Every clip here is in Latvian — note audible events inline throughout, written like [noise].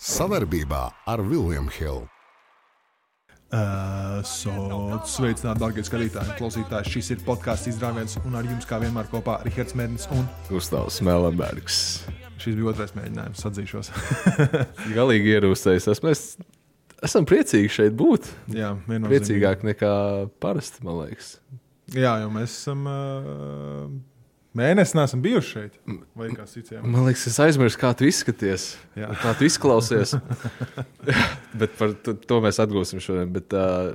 Savarbībā ar Vilniņu Hildu. Uh, so, sveicināti, darbie skatītāji, klausītāji. Šis ir podkāsts izrāviens, un ar jums kā vienmēr kopā Rahards Mērnis un Gustavs Melenbergs. Šis bija otrais mēģinājums, atzīšos. [laughs] Galīgi ierūsējis. Mēs esam priecīgi šeit būt. Jā, viennozīmīgi. Priecīgāk nekā parasti, man liekas. Jā, jo mēs esam uh, mēnesi neesam bijuši šeit. Vai kā citiem? Man liekas, es aizmirsu, kā tu izskaties. Jā. Kā tu izklausies. [laughs] bet par to, to mēs atgūsim šodien. Bet, uh,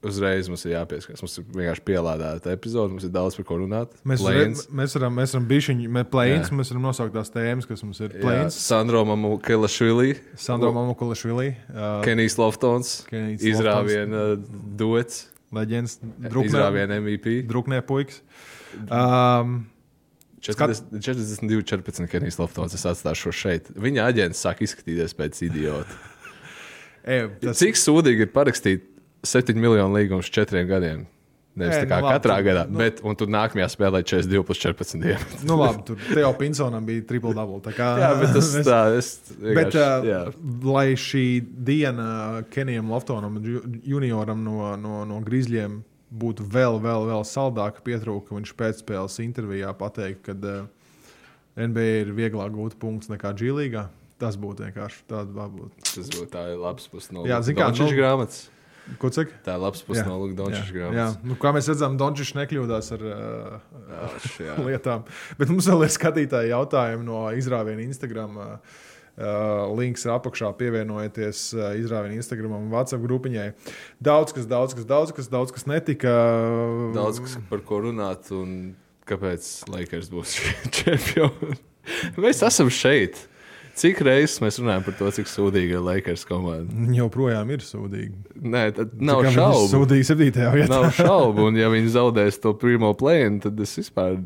Uzreiz mums ir jāpieskarās. Mums ir vienkārši pielādēta epizode, mums ir daudz par ko runāt. Mēs, re, mēs varam, mēs varam bišķiņi, mēs plēns, Jā. mēs varam nosaukt tās tēmas, kas mums ir Jā, plēns. Sandro Mamu Kelašvili, Sandro Mamukulašvili, uh, Kenijs Loftons, Kenijs izrāviena duets, leģends, druknē, izrāviena MVP. druknē puikas. Um, 40, 42, 14 Kenijs Loftons. Es atstāšu šo šeit. Viņa aģents sāk izskatīties pēc idiota. [laughs] ej, tas, Cik sūdīgi ir parakstīt 7 miljonu līgumu uz 4 gadiem? Nevis Ē, tā kā nu labi, katrā tu- gadā, nu- bet un tur nākamajā spēlē 42 plus 14 dienas. [laughs] nu labi, tur Teo Pinsonam bija triple double. Kā, Jā, bet tas mēs- [laughs] tā, es Bet, uh, jā. lai šī diena Kenijam Loftonam, ju- junioram no, no, no Grizzļiem, būtu vēl, vēl, vēl saldāka, pietrūka, ka viņš pēcspēles intervijā pateikt, ka uh, NBA ir vieglāk gūt punktus nekā G-līgā. Tas būtu vienkārši tāds. Tas būtu tā labs puses no nu- grāmatas. Ko cik? Tā ir labs puses no Luka Dončiča Jā, grāmatas. nu, kā mēs redzam, Dončis nekļūdās ar uh, Jā, jā. lietām. Bet mums vēl ir skatītāji jautājumi no izrāviena Instagram. Uh, links ir apakšā, pievienojieties uh, izrāviena Instagram un WhatsApp grupiņai. Daudz kas, daudz kas, daudz kas, daudz kas netika. Daudz kas par ko runāt un kāpēc Lakers būs [laughs] čempioni. Mēs esam šeit. Cik reizes mēs runājam par to, cik sūdīga ir Lakers komanda? Joprojām ir sūdīgi. Nē, tad nav viņi šaubu. Sūdīgi 7. vietā. Nav šaubu, un ja viņi zaudēs to pirmo plēnu, tad es vispār.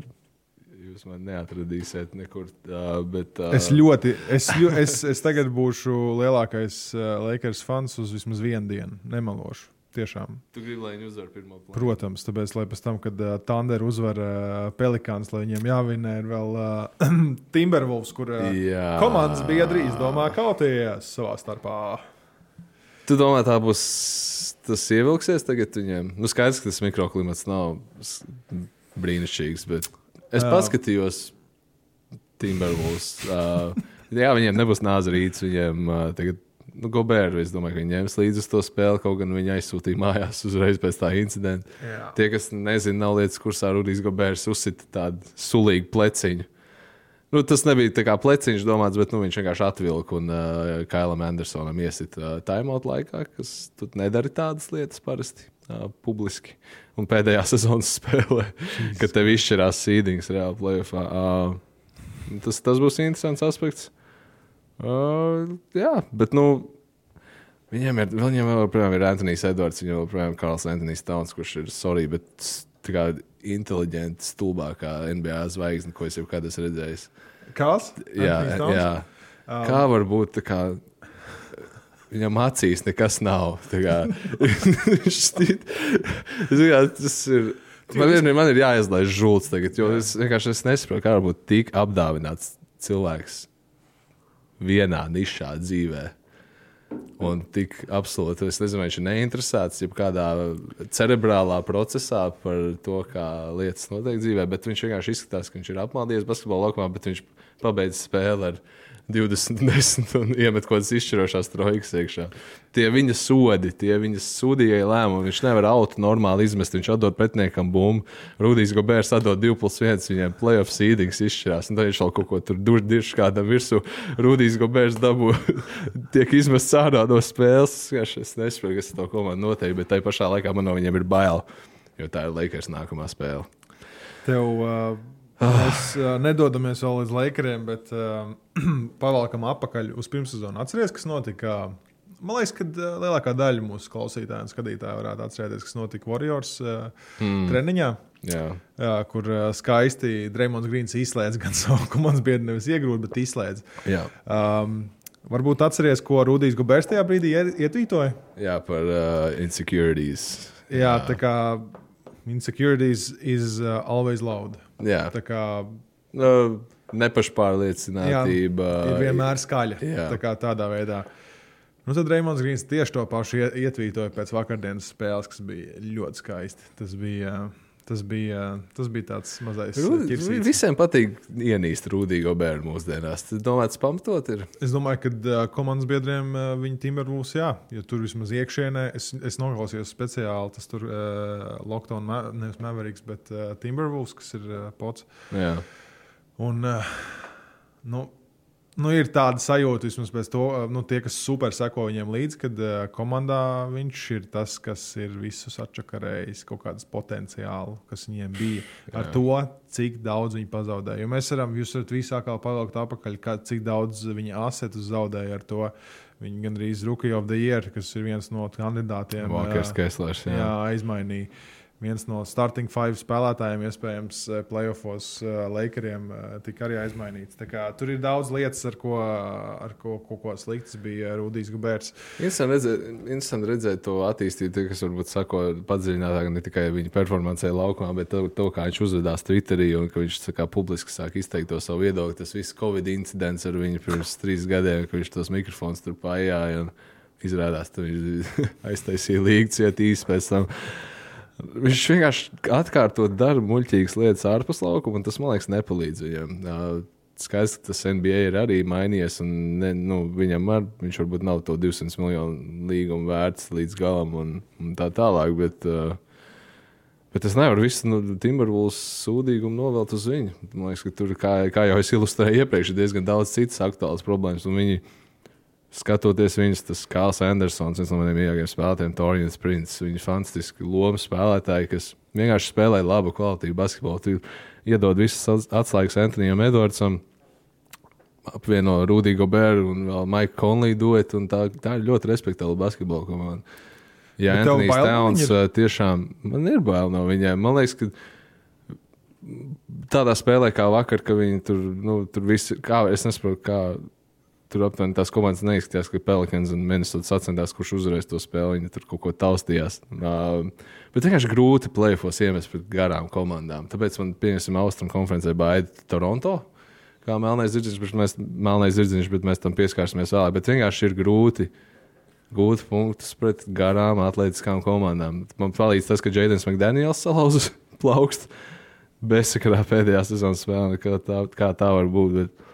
Jūs man neatradīsiet nekur. Uh, bet, uh, Es ļoti, es, ļo- es, es tagad būšu lielākais uh, Lakers fans uz vismaz vienu dienu. Nemalošu. Tiešām. Tu gribi, lai viņi uzvar pirmo plēnu? Protams, tāpēc, lai pēc tam, kad uh, Thunder uzvar uh, Pelikāns, lai viņiem jāvinē, ir vēl uh, [clears throat] Timberwolves, kur uh, Jā. komandas biedri izdomā kauties savā starpā. Tu domā, tā būs. Tas ievilksies tagad viņiem. Nu, skaidrs, ka tas mikroklimats nav brīnišķīgs, bet es paskatījos Timberwolves. Uh, jā, viņiem nebūs nāza rīts. Viņiem uh, tagad, nu, Gobēru, es domāju, ka viņi ņems līdzi to spēli, kaut gan viņi aizsūtīja mājās uzreiz pēc tā incidenta. Jā. Tie, kas nezina, nav lietas kursā, Rudijs Gobērs uzsita tādu sulīgu pleciņu. Nu, tas nebija tā kā pleciņš domāts, bet nu, viņš vienkārši atvilka un uh, Kailam Andersonam iesita uh, timeout laikā, kas tu nedara tādas lietas parasti uh, publiski. Un pēdējā [laughs] sezonas spēlē, kad tev izšķirās sīdings reāli plēsoņā. Uh, tas, tas būs interesants aspekts. Uh, jā, bet nu, Viņiem ir, viņiem joprojām ir Antonius Edvards, viņam joprojām ir Karls Antonius Towns, kurš ir sorry, bet kā inteliģents, stulbākā NBA zvaigzne, ko es jebkad esmu redzējis. Kas? Jā, jā. Um, Kā var būt tā kā. Viņam acīs nekas nav. kā. [laughs] Zini kā, tas ir. Man, vien, man ir jāizlaiž žults tagad, jo es vienkārši es nesaprotu, kā var būt tik apdāvināts cilvēks vienā nišā dzīvē. Un tik absolūti, es nezinu, viņš ir neinteresēts jau kādā cerebrālā procesā par to, kā lietas notiek dzīvē, bet viņš vienkārši izskatās, ka viņš ir apmaldījies basketbola laukumā, bet viņš pabeidz spēli ar 20, 10 un [laughs] iemet kaut kādas izšķirošās trojkas iekšā. Tie viņa sodi, tie viņa sūdīgie lēmumi. Viņš nevar auto normāli izmest, viņš atdod pretiniekam bumbu. Rudijs Gobērs atdod 2 plus 1, viņiem playoff seedings izšķirās. Tad viņš vēl kaut ko tur durš kādam virsū. Rudijs Gobērs dabū, [laughs] tiek izmests ārā no spēles. Es es nesaprotu, kas to komandu notiek, bet tai pašā laikā man no viņiem ir bail, jo tā ir Lakers nākamā spēle. Tev, uh, mēs uh, nedodamies vēl līdz laikiem, bet uh, [clears throat] pavalkam atpakaļ uz pirmssezonu. Atcerieties, kas notika. Man liekas, ka uh, lielākā daļa mūsu klausītāju un skatītāju varētu atcerēties, kas notika Warriors uh, mm. treniņā. Jā. Jā, kur uh, skaisti Dreamlands Grīns izslēdz gan savu [laughs] komandas biedru, nevis iegrūda, bet izslēdz. Jā. Um, varbūt atcerieties, ko Rudijs Gubers tajā brīdī iet- ietvītoja. Jā, par uh, insecurities. Jā, tā kā insecurities is uh, always loud. Jā. Tā kā Uh, nepašpārliecinātība. ir vienmēr skaļa. Jā. Tā kā tādā veidā. Nu, tad Reimons Grīns tieši to pašu ie- ietvītoja pēc vakardienas spēles, kas bija ļoti skaisti. Tas bija, tas bija, tas bija tāds mazais ķirsītis. Visiem patīk ienīst rūtīgo bērnu mūsdienās. Tas domāts pamatot ir. Es domāju, ka uh, komandas biedriem uh, viņa Timberwolves, jā, jo tur vismaz iekšienē, es, es noklausījos speciāli tas tur uh, Lockdown, Ma- nevis Mavericks, bet uh, Timberwolves, kas ir uh, pots. Jā. Un, uh, nu, nu, ir tāda sajūta, vismaz pēc to, nu, tie, kas super seko viņiem līdzi, kad uh, komandā viņš ir tas, kas ir visus atčakarējis, kaut kādas potenciālu, kas viņiem bija. Ar Jā. to, cik daudz viņi pazaudēja. Jo mēs varam, jūs varat visā kā pavilkt apakaļ, kā, cik daudz viņa asetus zaudēja ar to. Viņi gandrīz Rookie of the Year, kas ir viens no kandidātiem. Walkers uh, Kesslers. Jā, Jā. aizmainīja. Viens no starting five spēlētājiem, iespējams, eh, playoffs uh, Lakeriem uh, tika arī aizmainīts. Kā Tur ir daudz lietas, ar ko, ar ko, ko, ko slikts bija Rudijs Gubērs. Interesanti redzēt, interesanti redzēt to attīstību, kas varbūt sako padziļinātāk ne tikai viņa performancē laukumā, bet to, to kā viņš uzvedās Twitterī un ka viņš kā publiski sāk izteikt to savu viedokli. Tas viss Covid incidents ar viņu pirms trīs gadiem, kad viņš tos mikrofons tur pājāja izrādās, ka viņš [laughs] aiztaisīja līgu ciet īsi pēc tam. Viņš vienkārši atkārtot dara muļķīgas lietas ārpus laukuma, un tas man liekas nepalīdz viņam. Skaidrs, ka tas NBA ir arī mainījies, un ne, nu, viņam ar, viņš varbūt nav to 200 miljonu līgumu vērts līdz galam, un, un tā tālāk. Bet, uh, bet es nevaru visu nu, Timberwolves sūdīgumu novelt uz viņu. Man liekas, ka tur, kā, kā jau es ilustrēju iepriekš, ir diezgan daudz citas aktuālas problēmas. Viņi, skatoties viņus, tas Kāls Andersons, viens no maniem mīļākajiem spēlētājiem, Torijas Princis. Viņi ir fantastiski lomu spēlētāji, kas vienkārši spēlē labu kvalitāti basketbolu. Tu iedod visas atslēgas Antonijam Edvardsam, apvieno Rudīgo Bēru un vēl Maiku Konliju duetu. Tā, tā ir ļoti respektabla basketbola komanda. Ja Bet no Towns viņa? uh, tiešām man ir bail no viņiem. Man liekas, ka tādā spēlē kā vakar, ka viņi tur, nu, tur visi, kā es nesaprotu, kā tur aptuveni tās komandas neizskatījās, ka Pelikans un Minnesota sacensties, kurš uzvarēs to spēli. Viņi tur kaut ko taustījās. Uh, bet vienkārši grūti plēfos iemest pret garām komandām. Tāpēc man, pieņemsim, Austrum konferencē baida Toronto. Kā melnais zirdziņš, bet mēs, zirdziņš, bet mēs tam pieskārsimies vēlāk. Bet vienkārši ir grūti gūt punktus pret garām atletiskām komandām. Man palīdz tas, ka Jēdens McDaniels salauza [laughs] plaukstu bezsakarā pēdējā sezonas spēlē, kā tā, kā tā var būt. Bet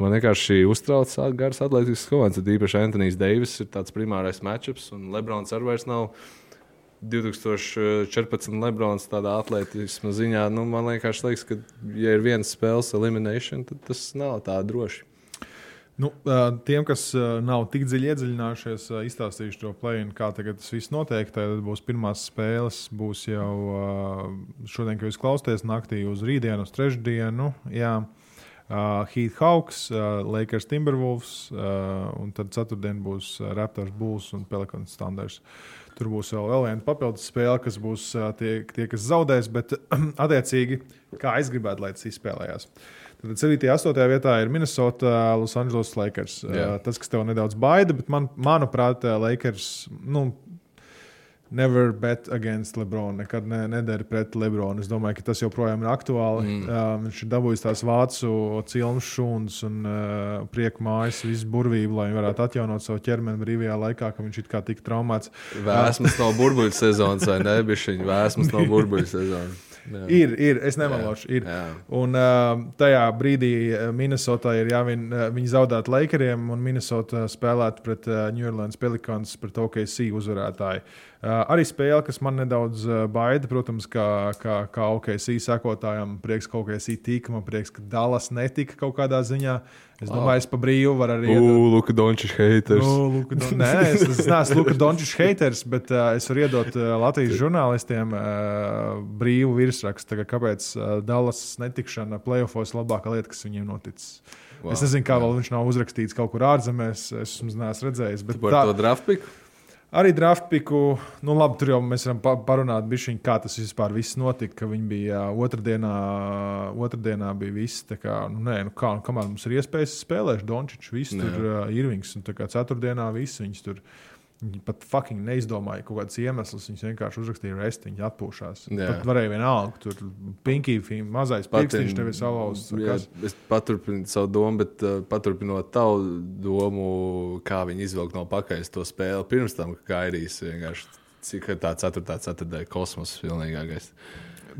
man vienkārši uztrauc garas atletiskas komandas. Tad īpaši Antonius Deivis ir tāds primārais matčups, un Lebrons arī vairs nav. 2014. Lebrons tādā atletismā ziņā, nu, man liekas, liekas, ka, ja ir viens spēles elimination, tad tas nav tā droši. Nu, tiem, kas nav tik dziļi iedziļinājušies, izstāstīšu to plēnu, kā tas viss notiek. Tad būs pirmās spēles, būs jau šodien, kad jūs klausāties, naktī uz rītdienu, uz trešdienu. Jā. Uh, Heat Hawks, uh, Lakers Timberwolves, uh, un tad ceturtdien būs uh, Raptors Bulls un Pelicans Standards. Tur būs vēl, vēl viena papildus spēle, kas būs uh, tie, tie, kas zaudēs, bet [clears throat] attiecīgi, kā es gribētu, lai tas izspēlējās. Tad 7. un 8. vietā ir Minnesota, Los Angeles Lakers. Jā. Uh, tas, kas tev nedaudz baida, bet man, manuprāt, uh, Lakers. Nu, Never bet against LeBron. Nekad ne, nedara pret LeBron. Es domāju, ka tas joprojām ir aktuāli. Mm. Uh, viņš ir dabūjis tās vācu cilnu šūnas un uh, prieku mājas, visu burvību, lai viņš varētu atjaunot savu ķermeni brīvajā laikā, kad viņš it kā tika traumēts. Vēsmas no burbuļu sezonas, vai ne? Bišķiņ, vēsmas no burbuļu sezonas. Jā. Ir, ir, es nemelošu. Ir. Jā. Un uh, tajā brīdī Minnesotā ir jāvin, uh, viņi zaudētu Lakeriem, un Minnesota spēlētu pret uh, New Orleans Pelicans, pret OKC uzvarētāju. Uh, arī spēle, kas man nedaudz uh, baida, protams, kā, kā, kā OKC sekotājam, prieks, ka OKC tika, man prieks, ka Dallas netika kaut kādā ziņā. Es domāju, es pa brīvu varu arī. iedot- Luka Dončis haters. Nu, Luka Don... Nē, es, es neesmu Lukas Dončis haters, bet uh, es varu iedot uh, Latvijas žurnālistiem uh, brīvu virsrakstu, kāpēc uh, Dallas netikšana playoffos ir labākā lieta, kas viņiem noticis. Wow. Es nezinu, kā vēl viņš nav uzrakstīts kaut kur ārzemēs. Es neesmu redzējis. Bet Par to draftpiku? Arī draftpiku, nu labi, tur jau mēs varam pa parunāt, bišķiņ, kā tas vispār viss notika. Ka viņi bija uh, otrdienā, otrdienā bija viss. Kā, nu, nē, nu kā, nu, kamēr mums ir iespējas spēlēt, Dončičs, viss Jā. tur uh, ir Irvings. Un tā kā ceturtdienā viss viņus tur Viņi pat fucking neizdomāja kaut kādus iemeslus. Viņi vienkārši uzrakstīja resti, viņi atpūšās. Jā. Pat varēja vienalga, tur pinky film, mazais pirkstiņš tev ir salauzts. Jā, es paturpinu savu domu, bet uh, paturpinot tavu domu, kā viņi izvilka no pakaļas to spēli pirms tam, ka Kairijas vienkārši cik tā 4. ceturtdiena kosmosa pilnīgākais.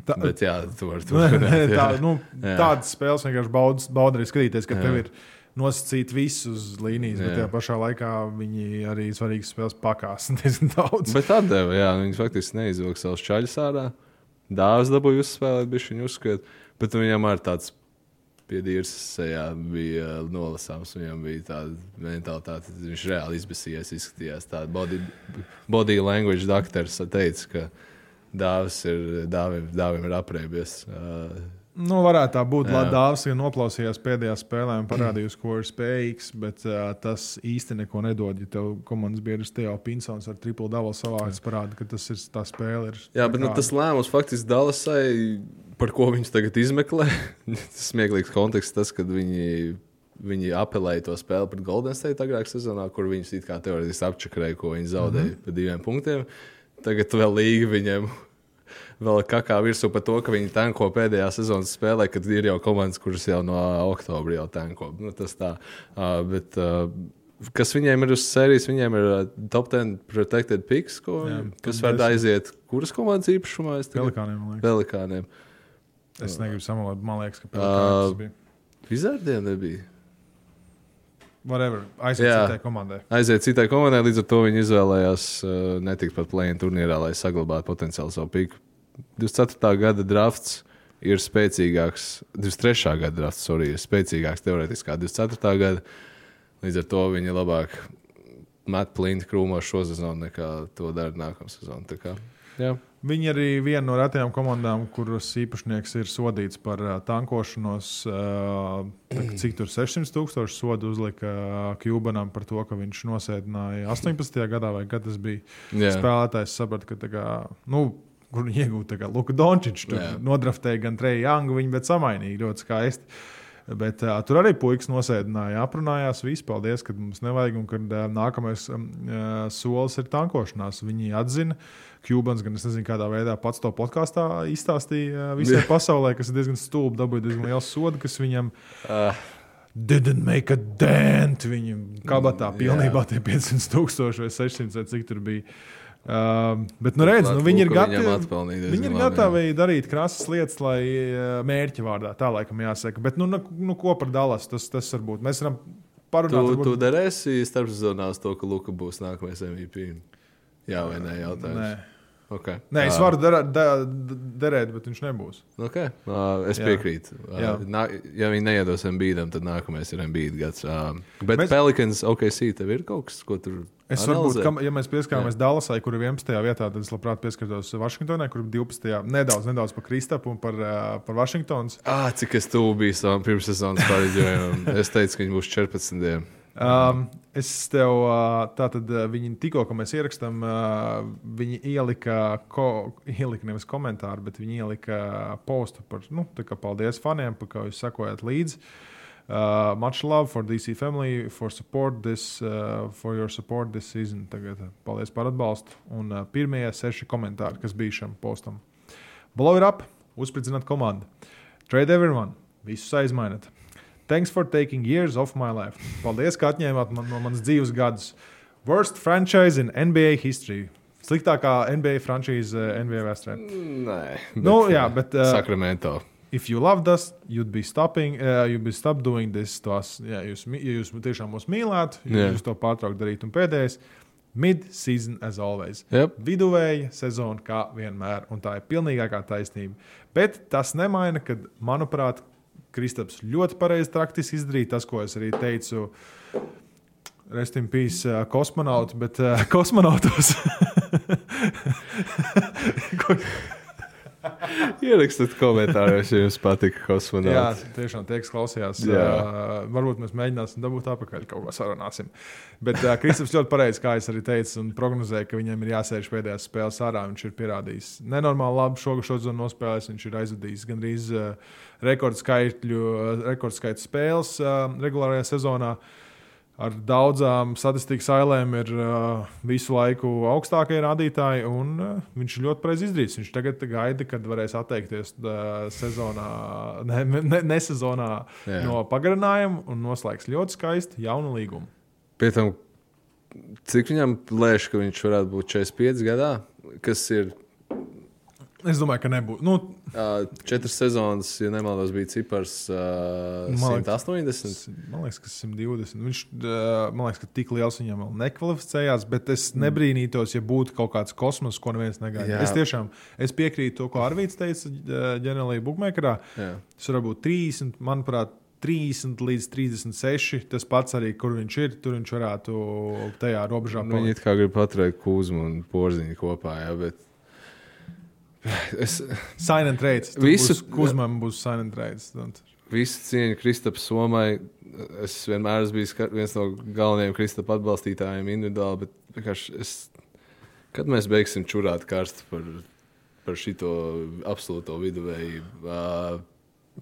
Tā, Bet jā, tu vari [laughs] Nē, turpināt. nē, tā, jā. nu, Jā. tādas spēles vienkārši baudas baud arī skatīties, ka Jā. tev ir nosacīti visus līnijas, bet Jā. tajā pašā laikā viņi arī svarīgas spēles pakās [laughs] diezgan daudz. Bet atdeva, jā, viņi faktiski neizvilka savus čaļus ārā. Dāvāts dabūja uzspēlēt, bija viņa uzskata, bet viņam arī tāds piedīrs sejā bija nolasāms. Viņam bija tāda mentalitāte, viņš reāli izbēsījās, izskatījās tāda body, body language doktors teica, ka dāvs ir, dāvim, dāvim ir aprēbies. Uh, Nu, varētu tā būt. Dāvs ir noklausījies pēdējā spēlē un parādījis, ko ir spējīgs, bet uh, tas īsti neko nedod. Ja tev komandas biedrs Teo Pinsons ar triplu davu savāks parāda, ka tas ir tā spēle. Ir Jā, bet nu, tas lēmums faktiski Dallasai, par ko viņus tagad izmeklē, [laughs] tas smieklīgs konteksts, tas, kad viņi, viņi apelēja to spēli pret Golden State agrāk sezonā, kur viņus it kā teorētiski apčakarēja, ko viņi zaudēja mm -hmm. pa diviem punktiem. Tagad vēl līga viņiem. Vēl kā virsū par to, ka viņi tanko pēdējā sezonas spēlē, kad ir jau komandas, kuras jau no oktobra jau tanko. Nu, tas tā. Uh, bet, uh, kas viņiem ir uz sērijas? Viņiem ir uh, top 10 protected picks, ko, Jā, kas var 10. aiziet. Kuras komandas īpašumā? Pelikāniem. Pelikāniem. Es negribu samalot, man liekas, ka Pelikāns Uh, bija. Vizardiem nebija. Whatever, aiziet jā. citai komandai. Aiziet citai komandai, līdz ar to viņi izvēlējās uh, netikt pat plēņu turnīrā, lai saglabātu potenciāli savu piku. 24. gada drafts ir spēcīgāks, 23. gada drafts sorry, ir spēcīgāks teorētiski kā 24. gada. Līdz ar to viņi labāk met plinti krūmos šo sezonu nekā to dara nākamā sezona. Kā, jā. Viņi arī viena no retajām komandām, kuras īpašnieks ir sodīts par uh, tankošanos. Uh, tā kā cik tur 600 tūkstoši sodu uzlika uh, Kjubanam par to, ka viņš nosēdināja 18. gadā, vai kad tas bija Jā. spēlētājs. Saprata, ka kā, nu, kur viņi iegūta Luka Dončičs. Tur Jā. nodraftēja gan Treju Jangu, viņi bet samainīja ļoti skaisti. Bet uh, tur arī puikas nosēdināja, aprunājās. Viss, paldies, ka mums nevajag. Un kad uh, nākamais um, uh, solis ir tankošanās, viņi atzina. Kubans, gan es nezinu, kādā veidā pats to podkāstā izstāstīja uh, visai [laughs] pasaulē, kas ir diezgan stulbi, dabūja diezgan lielu sodu, kas viņam Uh, [laughs] didn't make a dent. Viņa kabatā Mm, pilnībā tie 500 tūkstoši vai 600 vai cik tur bija. Uh, bet, nu, redz, nu, viņi ir gatavi. Viņi ir gatavi darīt krasas lietas, lai uh, mērķa vārdā tā laikam jāsaka. Bet, nu, nu, nu ko par Dallas? Tas, tas varbūt mēs varam parunāt. Tu, varbūt- tu derēsi starpsezonā uz to, ka Luka būs nākamais MVP. Jā, vai nē, jautājums. Nē. Okay. Nē, es varu derēt, derēt, bet viņš nebūs. Okay. Uh, es Jā. piekrītu. Uh, Jā. nā, ja viņi neiedos Mbīdam, tad nākamais ir Mbīda gads. Uh, bet Mēs-. Pelikans, OKC, tev ir kaut kas, ko tur Es analizē? varbūt, kam, ja mēs pieskarāmies Dallasai, kur ir 11. vietā, tad es labprāt pieskartos Vašingtonai, kur ir 12. nedaudz, nedaudz par Kristapu un par, par Vašingtons. Ah, cik es tuvu biju savam pirmssezonas pareģojumam. [laughs] es teicu, ka viņi būs 14. Um, es tev tātad viņi tikko, kad mēs ierakstām, viņi ielika, ko, ielika nevis komentāru, bet viņi ielika postu par, nu, tā kā paldies faniem, par kā jūs sakojat līdzi. Uh, much love for DC family, for support this, uh, for your support this season. Tagad uh, paldies par atbalstu. Un uh, pirmie seši komentāri, kas bija šam postam. Blow it up, uzspridzināt komandu. Trade everyone, visus aizmainat. Thanks for taking years off my life. Paldies, ka atņēmāt man, no manas dzīves gadus. Worst franchise in NBA history. Sliktākā NBA frančīze uh, NBA vēsturē. Nē, Nu, jā, bet, uh, Sakramento. If you loved us, you'd be stopping, uh, you'd be stop doing this to us. Ja jūs, ja jūs tiešām mūs mīlētu, Jā. jūs to pārtraukt darīt. Un pēdējais, mid-season as always. Yep. Viduvēja sezona kā vienmēr, un tā ir pilnīgākā taisnība. Bet tas nemaina, ka, manuprāt, Kristaps ļoti pareizi taktiski izdarīja tas, ko es arī teicu. Rest in peace, uh, kosmonauts, bet uh, [laughs] kosmonautos. [laughs] Ko- Ierakstiet komentāros, ja jums patika Jā, kosmonauts. tiešām tie, kas klausījās. Jā. Uh, varbūt mēs mēģināsim dabūt atpakaļ kaut ko sarunāsim. Bet uh, Kristaps ļoti pareizi, kā es arī teicu, un prognozēju, ka viņam ir jāsēž pēdējās spēles ārā. Viņš ir pierādījis nenormāli labi šo sezonu nospēlējis. Viņš ir aizvadījis gandrīz uh, rekordskaitu uh, rekordskaitu spēles uh, regulārajā sezonā. Ar daudzām statistikas ailēm ir uh, visu laiku augstākie rādītāji, un uh, viņš ir ļoti pareizi izdarījis. Viņš tagad gaida, kad varēs atteikties uh, sezonā, ne, ne, ne sezonā Jā. no pagarinājuma un noslēgs ļoti skaistu jaunu līgumu. Pie tam, cik viņam lēš, ka viņš varētu būt 45 gadā, kas ir Es domāju, ka nebūs. Nu, uh, četras sezonas, ja nemaldos, bija cipars uh, Man 180. Man liekas, ka 120. Viņš, uh, man liekas, ka tik liels viņam vēl nekvalificējās, bet es nebrīnītos, ja būtu kaut kāds kosmos, ko neviens negaida. Jā. Es tiešām es piekrītu to, ko Arvīts teica ģenerālajā bookmakerā. Jā. Tas var būt 30, manuprāt. 30 līdz 36. Tas pats arī, kur viņš ir. Tur viņš varētu tajā robežā Nu, viņi it kā grib paturēt kūzmu un porziņu kopā, jā, bet es and trades. Visu-. Kuzmam būs. Un- visu cieņu Kristapam Somai. Es vienmēr esmu bijis ka- viens no galvenajiem Kristapa atbalstītājiem individuāli, bet es, kad mēs beigsim čurāt karstu par, par šito absolūto viduvējību?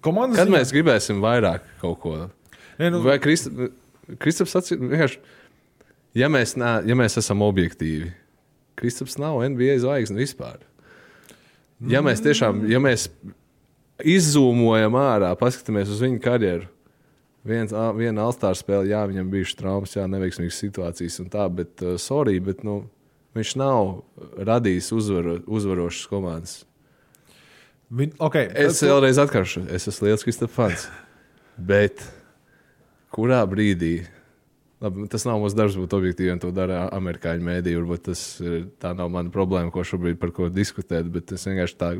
Komandas Kad mēs gribēsim vairāk kaut ko? Nē, nu, Vai Krista- Kristaps sacīja, vienkārši, ja mēs, nē, ja mēs esam objektīvi, Kristaps nav NBA zvaigzne vispār. Ja mēs tiešām, ja mēs izzūmojam ārā, paskatāmies uz viņa karjeru, viens, viena alstāra spēle, jā, viņam bija traumas, jā, neveiksmīgas situācijas un tā, bet, uh, sorry, bet, nu, viņš nav radījis uzvaro, uzvarošas komandas. Viņ, okay, Es vēlreiz atkārtošu, es esmu liels Kristofers. Bet kurā brīdī, labi, tas nav mūsu darbs būt objektīviem, to dara amerikāņu mēdīji. Varbūt tas ir, tā nav mana problēma, ko šobrīd par ko diskutēt. Bet es vienkārši tā,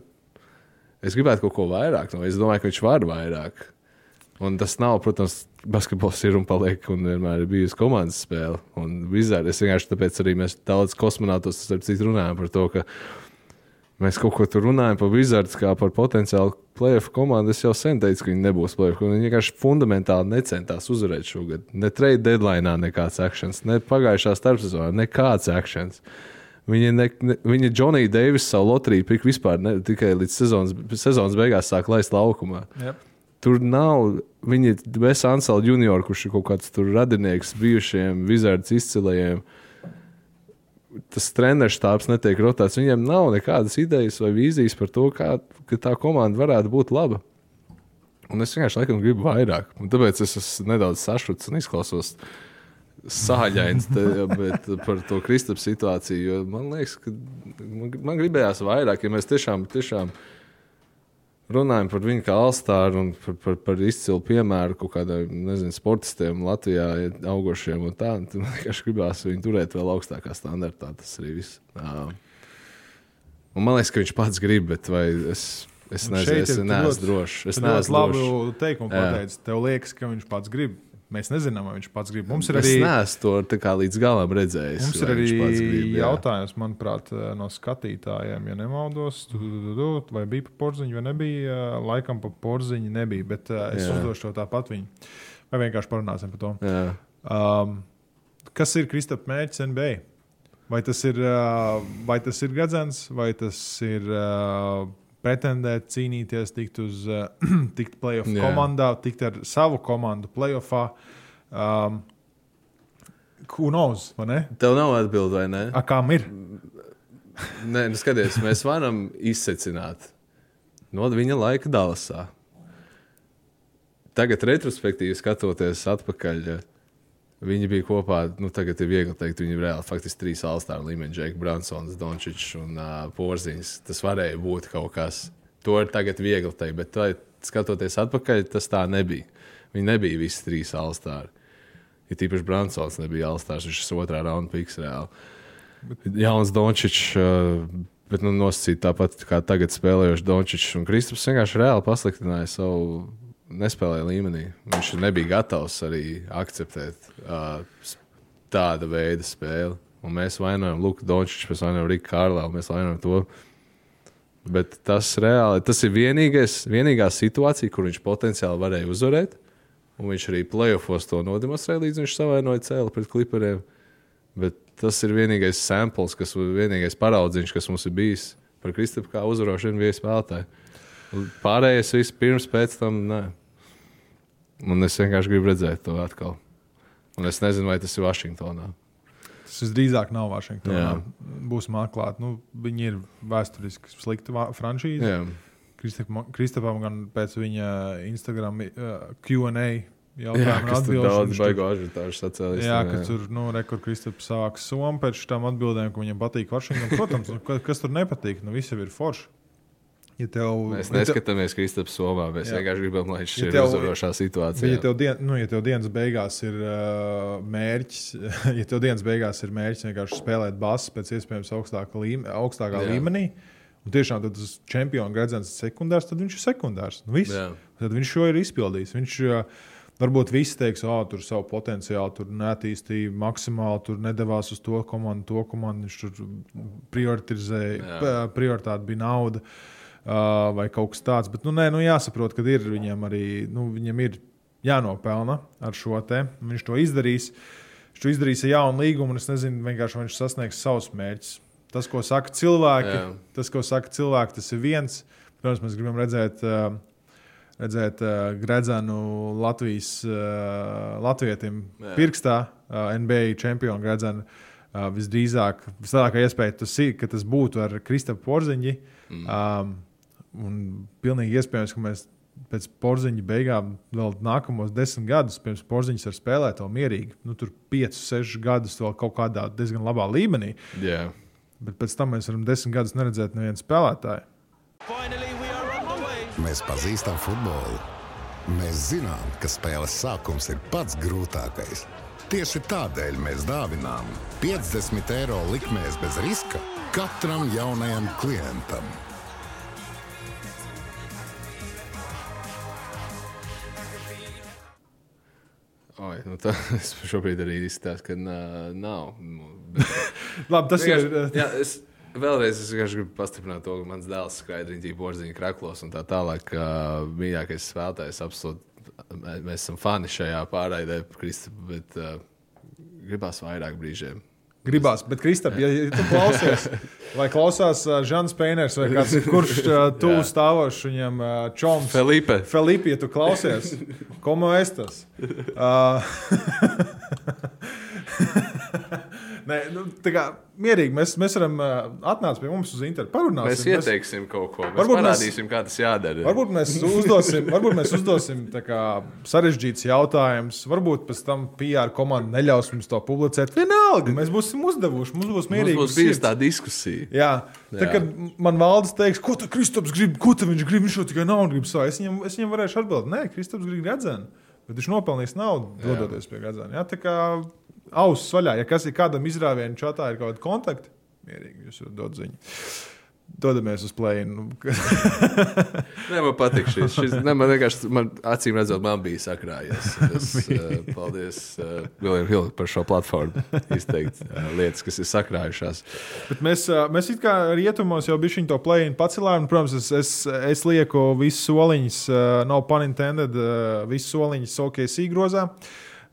es gribētu kaut ko vairāk. No, es domāju, ka viņš var vairāk. Un tas nav, protams, basketbols ir un paliek, un vienmēr ir bijusi komandas spēle. Un vizāri, es vienkārši tāpēc arī mēs daudz kosmonautos, starp citu, runājam par to, ka Mēs kaut ko tur runājam par Wizards, kā par potenciālu playoff komandu. Es jau sen teicu, ka viņi nebūs playoff. Viņi vienkārši fundamentāli necentās uzvarēt šogad. Ne trade deadline, nekāds akcents, ne pagājušā starpsezonā, nekāds akcents. Viņa, ne, ne, viņa Džonija Deivisa savu loteriju pik vispār ne, tikai līdz sezonas, sezonas beigās sāk laist laukumā. Yep. Tur nav viņa Besa Ansela junior, kurš ir kaut kāds tur radinieks bijušajiem Wizards izcilajiem. Tas treneris štābs netiek rotēts. Viņiem nav nekādas idejas vai vīzijas par to, kā tā komanda varētu būt laba. Un es vienkārši laikam gribu vairāk. Un tāpēc es esmu nedaudz sašuts un izklausos sāļains te, bet par to Kristapam situāciju. Man liekas, ka man, man gribējās vairāk, ja mēs tiešām, tiešām runājam par viņu kā alstāru un par, par, par izcilu piemēru kaut kādiem sportistiem Latvijā augošiem. un Tā, tad man vienkārši gribās viņu turēt vēl augstākā standartā. Tas arī viss. Un man liekas, ka viņš pats grib, bet vai es, es Un nezinu, es neesmu drošs. Es neesmu drošs. teikumu Jā. pateicis. Tev liekas, ka viņš pats grib. Mēs nezinām, vai viņš pats grib. Mums ir Es arī, neesmu to kā līdz galam redzējis. mums ir arī grib, jā. jautājums, manuprāt, no skatītājiem, ja nemaldos, tu, tu, tu, vai bija pa porziņu, vai nebija. Laikam pa porziņu nebija, bet uh, es Jā. uzdošu to tāpat viņu. Vai vienkārši parunāsim par to. Jā. Um, kas ir Kristapam mērķis NBA? Vai tas ir, uh, vai tas ir gadzens, vai tas ir uh, pretendēt, cīnīties, tikt uz uh, [clears throat] tikt playoff Jā. komandā, tikt ar savu komandu playoffā? Um, Who knows? Tev nav atbildi, vai ne? A, kam ir? [laughs] Nē, nu skaties, mēs varam izsecināt no viņa laika Dallasā. Tagad, retrospektīvi skatoties atpakaļ, viņi bija kopā. Nu, tagad ir viegli teikt, viņi ir reāli faktiski trīs alstāra līmeņa, Džeks, Bransons, Dončičs un uh, Porziņš. Tas varēja būt kaut kas. To ir tagad viegli teikt, bet tā, skatoties atpakaļ, tas tā nebija. Viņi nebija visi trīs alstāri. Ir ja tīpaši Bransons nebija alstārs, viņš ir otrā raunda piks reāli. Jauns Dončičs, uh, bet nu, nosacīt tāpat kā tagad spēlējošs Dončičs un Kristaps vienkārši reāli pasliktināja savu nespēlēja līmenī. Viņš nebija gatavs arī akceptēt uh, tāda veida spēli. Un mēs vainojam Luku Dončiču, mēs vainojam Riku Kārlau, mēs vainojam to. Bet tas reāli tas ir vienīgais, vienīgā situācija, kur viņš potenciāli varēja uzvarēt. Un viņš arī playoffs to nodemonstrēja, līdz viņš savainoja cēlu pret klipriem. Bet tas ir vienīgais samples, kas vienīgais paraudziņš, kas mums ir bijis par Kristapu kā uzvarošu NBA spēlētāju. Pārējais viss pirms, pēc tam. Nē. Un es vienkārši gribu redzēt to atkal. Un es nezinu, vai tas ir Vašingtonā. Tas visdrīzāk nav Vašingtonā. Jā. Būsim atklāti. Nu, viņi ir vēsturiski franšīze. Jā. Kristapam- gan pēc viņa Instagram uh, QA Jā, jautājumu atbildēs. daudz baigo ažiotāžu sacēlīs. Jā, ka tur nu, rekur Kristaps sāk somu pēc šām atbildēm, ka viņam patīk Vašingtonā. Protams, nu, ka- kas tur nepatīk, nu viss jau ir forši. Ja tev, Mēs ja neskatāmies Kristaps somā, mēs Jā. vienkārši gribam, lai šis Ja ir uzvarošā situācijā. Bet, ja tev, dien, nu, ja tev dienas beigās ir uh, mērķis, [laughs] ja tev dienas beigās ir mērķis vienkārši spēlēt basu pēc iespējams augstākā, līme, augstākā Jā. līmenī, un tiešām tas čempionu gredzens ir sekundārs, tad viņš ir sekundārs. Nu, viss. Tad viņš šo ir izpildījis. Viņš uh, varbūt visi teiks, ka tur savu potenciālu tur neattīstīja maksimāli, tur nedavās uz to komandu, to komandu. Viņš tur prioritizēja, prioritāte bija nauda. Uh, vai kaut kas tāds. Bet, nu, nē, nu, jāsaprot, ka ir viņam arī nu, viņam ir jānopelna ar šo te. Viņš to izdarīs. Viņš to izdarīs ar jaunu līgumu, un es nezinu, vienkārši viņš sasniegs savus mērķus. Tas, ko saka cilvēki, Jā. tas, ko saka cilvēki, tas ir viens. Protams, mēs gribam redzēt, redzēt gredzenu Latvijas latvietim Jā. pirkstā, NBA čempionu gredzenu. Visdrīzāk, vislielākā iespēja tas ir, ka tas būtu ar Kristapam Porziņu. Mm. Um, un pilnīgi iespējams, ka mēs pēc porziņa beigām vēl nākamos desmit gadus, pirms porziņš var spēlēt vēl mierīgi. Nu, tur piecus, sešus gadus vēl kaut kādā diezgan labā līmenī. Jā. Bet pēc tam mēs varam desmit gadus neredzēt nevienu spēlētāju. Mēs pazīstam futbolu. Mēs zinām, ka spēles sākums ir pats grūtākais. Tieši tādēļ mēs dāvinām 50 eiro likmēs bez riska katram jaunajam klientam. Nu tā, [laughs] es šobrīd arī izstāstu, ka nā, nav. Bet- [laughs] Labi, tas jau ir. Jā, es, vēlreiz es gribu pastiprināt to, ka mans dēls skraidriņķī porziņā kraklos un tā tālāk. ka Mīļākais spēlētājs absolūti. mē- Mēs esam fani šajā pārraidē, Kristap, bet uh, gribās vairāk brīžiem. Gribās, bet Kristap, ja, ja tu klausies, vai klausās uh, Žants Pēners vai kāds, kurš uh, tuvu stāvošs viņam uh, čoms. Felipe! Filipi, ja tu klausies, komo es tas? Uh, [laughs] Nē, nu, tā kā mierīgi mēs, mēs varam atnākt pie mums uz internetu. Parunāsim. Mēs ieteiksim kaut ko. Mēs Varbūt mēs- parādīsim, kā tas jādara. Varbūt mēs [laughs] uzdosim, varbūt mēs uzdosim kā sarežģītus jautājumus. Varbūt pēc tam PR komanda neļaus mums to publicēt. Vienalga, mēs būsim uzdevuši. Mums būs Mums mierīgi. būs bijusi tā diskusija. Jā, tā Jā. kā man valdes teiks, ko tu Kristaps grib, ko viņš grib, viņš jau tikai naudu grib savā. Es viņam, es viņam varēšu atbildēt, nē, Kristaps grib redzēt, bet viņš nopelnīs naudu, dodoties pie. Jā, tā kā auss vaļā, ja kas ir kādam izrāvienam čatā, ir kaut kāda kontakta, mierīgi jūs varat dot ziņu. Dodamies uz plēnu. [laughs] Nē, man patīk šis. šis ne, man vienkārši, man, acīm redzot, man bija sakrājies. Es, uh, [laughs] paldies uh, Viljam Hilam par šo platformu. Izteikt uh, lietas, kas ir sakrājušās. Bet mēs, ā, mēs it kā rietumos jau bijām to plēnu pacelām. un, Protams, es, es, es lieku visus soliņus, ā, nav pun intended, ā, visus soliņus OKC grozā.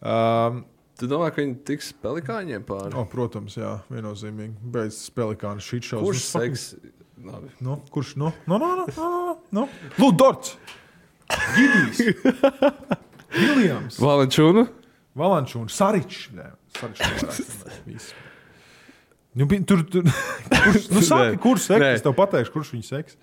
Um, Tu domā, ka viņi tiks pelikāņiem pāri? oh, protams, jā, viennozīmīgi. Beidz spēlēkānu šī šovs. Kurš seks? Labi. Nu, kurš? Nu, nu, nu, nu, nu, nu. Ludorts! Gidijs! [laughs] Viljams! Valenčūnu? Valančūns! Saričs! Nē, Saričs. Nu, tur, tur, [laughs] kurš, nu, saki, kurš seks? Es tev pateikšu, kurš viņu seks.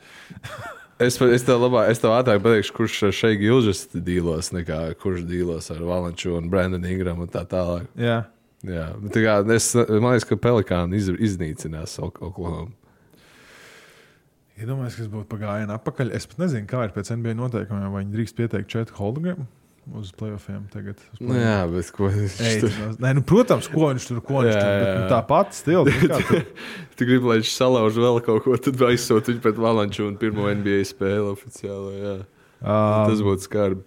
Es, es tev labāk, es tev ātrāk pateikšu, kurš šeit Gilžas dīlos, nekā kurš dīlos ar Valenčūnu, Brandonu Ingramu un tā tālāk. Jā. Jā, tā kā es, man liekas, ka pelikāni iz, iznīcinās Ok- Oklahoma. Iedomājieties, kas būtu pagājienā atpakaļ. Es pat nezinu, kā ir pēc NBA noteikumiem, vai viņi drīkst pieteikt četru hologramu uz playoffiem tagad. Uz Nu, jā, bet ko viņš Ei, tur? Nē, nu, protams, ko viņš tur ko viņš Jā, tur bet, nu, tā pati stila. nu, [laughs] tur- Tu gribi, lai viņš salauž vēl kaut ko, tad aizsūta viņu pret Valančūnu pirmo NBA spēli oficiāli. Jā. Um, Tas būtu skarbi.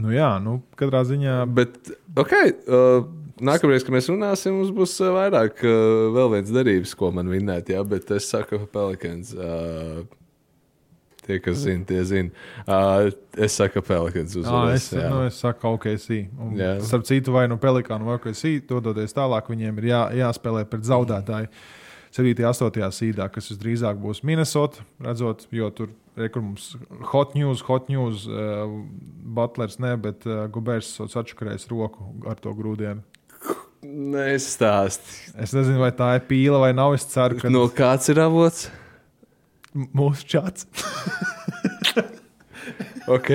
Nu, jā, nu, katrā ziņā. Bet, ok, uh, nākamreiz, kad mēs runāsim, mums būs vairāk, uh, vēl viens derības, ko man minēt, jā, bet es saku, Pelikans. Uh, Tie, kas zina, tie zina. Uh, es saku, Pelikans Jā, uzvarēs. es, nu, es saku, OKC. Un, Jā. starp citu, vai nu Pelikānu vai OKC, dodoties tālāk, viņiem ir jā, jāspēlē pret zaudētāju. 7. un 8. sīdā, kas visdrīzāk būs Minnesota, redzot, jo tur ir mums hot news, hot news, uh, Butlers ne, bet uh, Gubers atšakarēs roku ar to grūdienu. Nestāsti. Es nezinu, vai tā ir pīle vai nav. Es ceru, ka No kāds ir avots? Mūsu čats. Ok.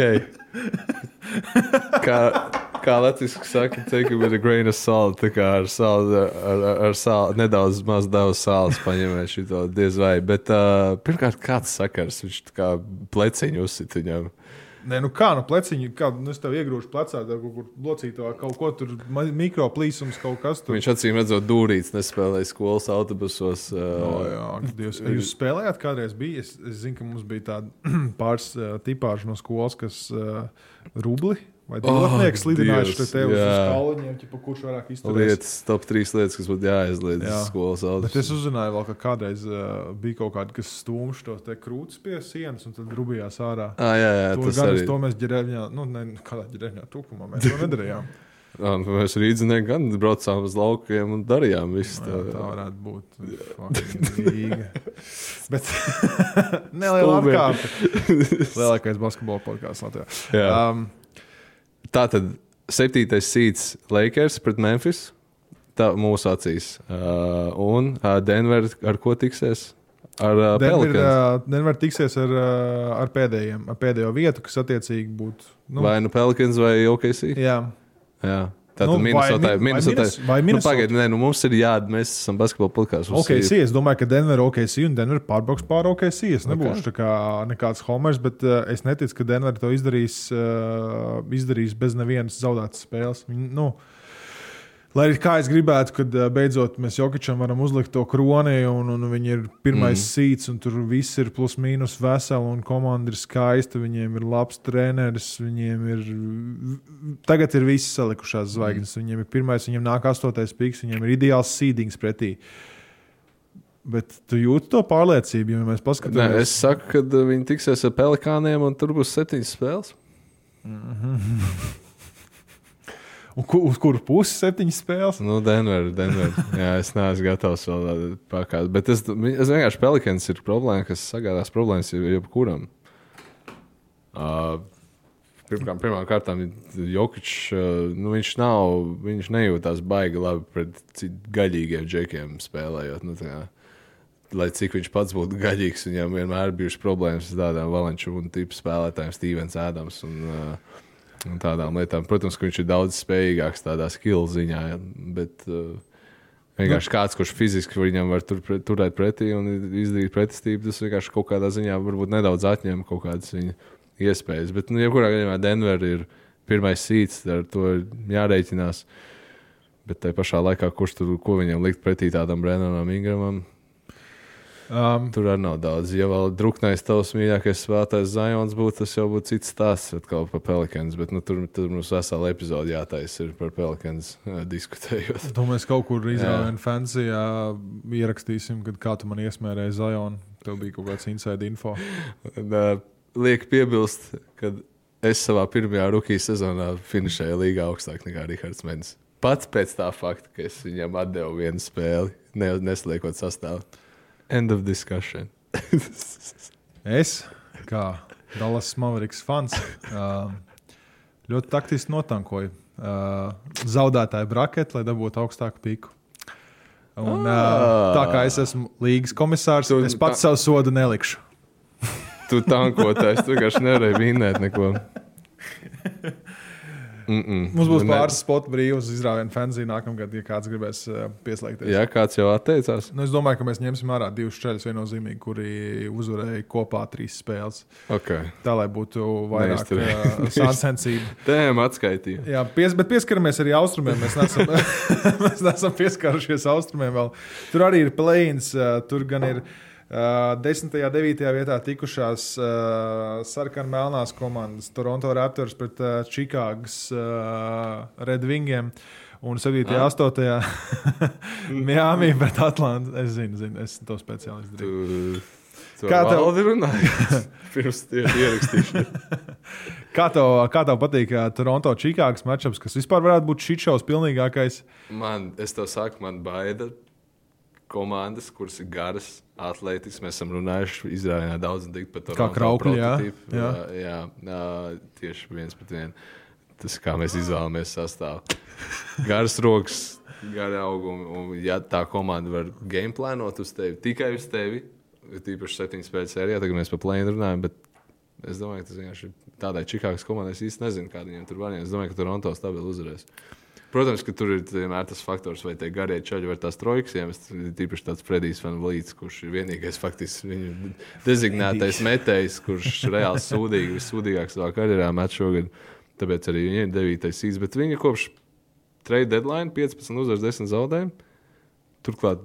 Kā, kā Latvijas saka, take it with a grain of salt. Tā kā ar sāli, ar, ar, sāli, nedaudz maz daudz sāls paņemēt šo diez vai. Bet uh, pirmkārt, kāds sakars, viņš tā kā pleciņu uzsit viņam. Nē, nu kā no pleciņa, kā nu es tev iegrūžu plecā, tev kaut kur locītā, kaut ko tur mikroplīsums, kaut kas tur. Viņš acīm redzot, dūrīts, nespēlēja skolas autobusos. Uh, jā, ak, Dievs. Jūs spēlējāt kādreiz? Bija? Es, es zinu, ka mums bija tāda [clears throat] pāris uh, tipāži no skolas, kas uh, rubli vai divatnieks Oh, slidinājuši Dievs, te tev uz jā. skaliņiem, ķipa, kurš vairāk izturēs. lietas, top trīs lietas, kas būtu jāaizliedz Jā. skolas Bet autobusos. es uzzināju, vēl, ka kādreiz uh, bija kaut kāda, kas stūmš tos te krūtis pie sienas un tad rubījās ārā. Ah, jā, jā, To, tas gan, arī. to mēs ģērējām, nu, ne, kādā ģērējā tūkumā mēs to nedarījām. [laughs] Jā, nu, mēs rīznieki gan braucām uz laukiem un darījām visu Jā, to. tā varētu būt. [laughs] Bet [laughs] neliela apkārta. Lielākais basketbola podkāsts Latvijā. Jā. Um, Tā tad septītais sīts Lakers pret Memphis. Tā mūsu acīs. Uh, un uh, Denver ar ko tiksies? Ar uh, Denver, uh, Denver tiksies ar, uh, ar, pēdējiem, ar pēdējo vietu, kas attiecīgi būtu. Nu, vai nu Pelicans vai OKC? Jā, Jā. Tā tad Nu, nu, vai Minnesota. Mi- vai vai Nu, Minnesota? Pagaidiet, nē, nu mums ir jāatzīst, mēs esam basketbola podkāsts. OKC. Es domāju, ka Denver OKC un Denver pārbrauks pāri OKC. Es nebūšu okay. kā nekāds homers, bet uh, es neticu, ka Denver to izdarīs, uh, izdarīs bez nevienas zaudētas spēles. Viņi, nu, Lai arī kā es gribētu, kad beidzot mēs Jokičam varam uzlikt to kroni, un, un viņi ir pirmais mm. sīts, un tur viss ir plus mīnus veseli, un komanda ir skaista, viņiem ir labs treneris, viņiem ir. Tagad ir visi salikušās zvaigznes. Mm. Viņiem ir pirmais, viņiem nāk astotais piks, viņiem ir ideāls sīdings pretī. Bet tu jūti to pārliecību, ja mēs Nē, paskatāmies. es saku, ka viņi tiksies ar Pelikāniem un tur būs septiņas spēles. Un [laughs] ku, uz kuru pusi septiņas spēles? Nu, Denver, Denver. [laughs] Jā, es neesmu gatavs vēl pakāpēt. Bet es, es vienkārši Pelikans ir problēma, kas sagādās problēmas jebkuram. Uh, Pirmkārt, pirmām kārtām, Jokic, nu, viņš nav, viņš nejūtās baigi labi pret gaļīgiem džekiem spēlējot. Nu, tā lai cik viņš pats būtu gaļīgs, viņam vienmēr bijušas problēmas ar tādām Valančūnu tipu spēlētājiem, Stevens Ādams un, uh, un tādām lietām. Protams, ka viņš ir daudz spējīgāks tādā skill ziņā, bet uh, vienkārši kāds, kurš fiziski viņam var tur, turēt pretī un izdarīt pretestību, tas vienkārši kaut kādā ziņā varbūt nedaudz atņem kaut kādas viņa iespējas. Bet, nu, jebkurā gadījumā Denver ir pirmais sīts, ar to ir jārēķinās. Bet tajā pašā laikā, kurš tur, ko viņam likt pretī tādam Brennanam Ingramam, Um, tur arī nav daudz. Ja vēl druknais tavs mīļākais spēlētājs Zions būtu, tas jau būtu cits stāsts atkal par Pelikans. Bet nu, tur, tur mums vesela epizode jātaisa ir par Pelikans uh, diskutējot. to mēs kaut kur izrādījām fancijā, ierakstīsim, kad kā tu man iesmērēji Zajonu. Tev bija kaut kāds inside info. Liek piebilst, ka es savā pirmajā rookie sezonā finišēju līgā augstāk nekā Rahards Mens. Pats pēc tā fakta, ka es viņam atdevu vienu spēli, ne, nesliekot sastāvā. End of discussion. [laughs] Es, kā Dallas Mavericks fans, uh, ļoti taktiski notankoju uh, zaudētāju braketu, lai dabūtu augstāku piku. Un, uh, tā kā es esmu līgas komisārs, Tu- es pats savu sodu nelikšu. Tu tankotājs, tu vienkārši nevarēji vinēt neko. [laughs] Mm -mm. Mums būs pāris spotu brīvs izrāvienu fanzī nākamgad, ja kāds gribēs uh, pieslēgties. Jā, kāds jau atteicās. Nu, es domāju, ka mēs ņemsim ārā divus ceļus viennozīmīgi, kuri uzvarēja kopā trīs spēles. Okay. Tā lai būtu vairāk uh, [laughs] sāncensība. Tēma atskaitīja. Jā, pies, bet pieskaramies arī austrumiem. Mēs neesam, [laughs] mēs neesam pieskārušies austrumiem vēl. Tur arī ir plēns, uh, tur gan ir. Uh, 10. un 9. vietā tikušās sarkanmelnās komandas, Toronto Raptors pret Čikāgas Red Wingiem. Un 7. un 8. Miami pret Atlantu. Es zinu, zinu, es to speciāli izdarīju. Tu, tu Kā tev- tev runāji? [laughs] Pirms ierakstīšanas. [laughs] Kā tev, kā tev patīk Toronto Čikāgas matčups, kas vispār varētu būt šī šovs pilnīgākais? Man, es to saku, man baida komandas, kuras ir garas, atlētiskas. Mēs esam runājuši Izrēlā daudz un tik par to. Kā kraukļi, jā, jā. jā. jā, tieši viens pret vienu. Tas, kā mēs izvēlamies sastāvā. Garas rokas, gari augumi. Un, ja tā komanda var gameplānot uz tevi, tikai uz tevi, tīpaši septiņu spēļu sērijā, tagad mēs par plēnu runājam. Bet es domāju, ka tas vienkārši tādai Čikāgas komandai. Es īsti nezinu, kāda viņiem tur var. Es domāju, ka Toronto stabili uzvarēs. Protams, ka tur ir vienmēr tas faktors, vai tie garie čaļi var tās trojkas iemest. Tīpaši tāds Fredijs Van Vlīts, kurš ir vienīgais faktiski viņu dezignētais metējs, kurš reāli sūdīgi, vissūdīgāk savā karjerā met šogad. Tāpēc arī viņiem ir devītais īsts. Bet viņi kopš trade deadline 15 uzvaras 10 zaudējumu. Turklāt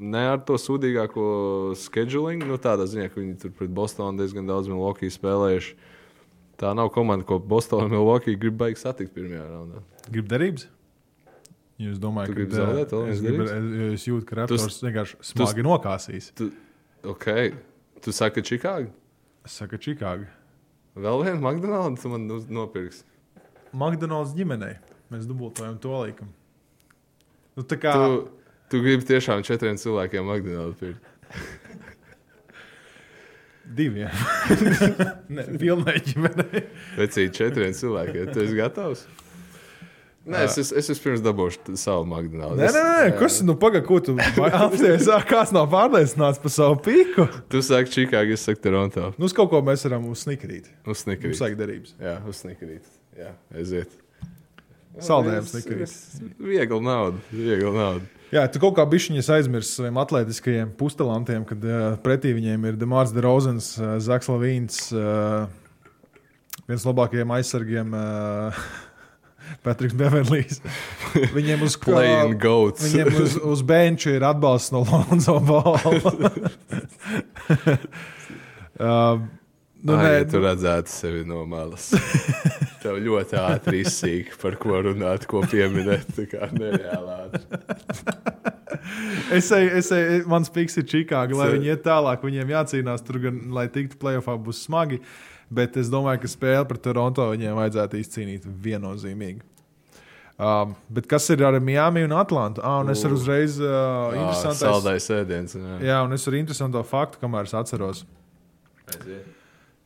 ne ar to sūdīgāko scheduling, nu tādā ziņā, ka viņi tur pret Bostonu diezgan daudz Milwaukee spēlējuši. Tā nav komanda, ko Bostonā un Milwaukee grib baigt satikt pirmajā raundā. Gribu derības? Jūs domājat, Tu ka gribi zaudēt vēl es, gribu, es, es jūtu, ka Raptors Tu- vienkārši smagi nokāsīs. Tu, okay. tu saki, ka Čikāga Es saku, Čikāga. vēl viena McDonald's tu man nopirks. McDonald's ģimenei. Mēs dubultojam to laikam. Nu, kā Tu, tu gribi tiešām četriem cilvēkiem McDonald's pirkt. [laughs] diviem. [laughs] ne, pilnai ģimenei. Vecīt četriem cilvēkiem. Tu esi gatavs? Nē, es, es, es vispirms dabūšu savu McDonald's. Nē, nē, nē, kas nu pagaidi, ko tu [laughs] apsties? Kāds nav pārliecināts par savu pīku? Tu saki Čikāga, es saku Toronto. Nu, uz kaut ko mēs varam uzsnikrīt. Uz Mums snikrīt. vajag derības. Jā, uz snikrīt. Jā, aiziet. Saldējums es- Viegli naudu. Viegli naudu. Jā, tu kaut kā bišķiņas aizmirsti saviem atletiskajiem pustalantiem, kad uh, pretī viņiem ir Demārs Derozens, uh, Zaks Lavīns, uh, viens no labākajiem aizsargiem, uh, Patriks Beverlijs. [laughs] Viņiem uz Playing goats. Viņiem uz, [laughs] uz benča ir atbalsts no Lonzo Bala. [laughs] uh, nu, Ai, nē, ja tu redzētu sevi no malas. Tev ļoti ātri izsīk, par ko runāt, ko pieminēt. Tā kā nereāli ātri. Es eju, es eju, mans piks ir Čikāga, lai viņi iet tālāk. Viņiem jācīnās tur, gan, lai tiktu playoffā, būs smagi. Bet es domāju, ka spēle pret Toronto viņiem vajadzētu izcīnīt viennozīmīgi. Um, bet kas ir ar Miami un Atlantu? Ah, un es varu uzreiz uh, interesantais, Saldais ēdiens. jā. jā, un es varu interesantu faktu, kamēr es atceros. Aiziet.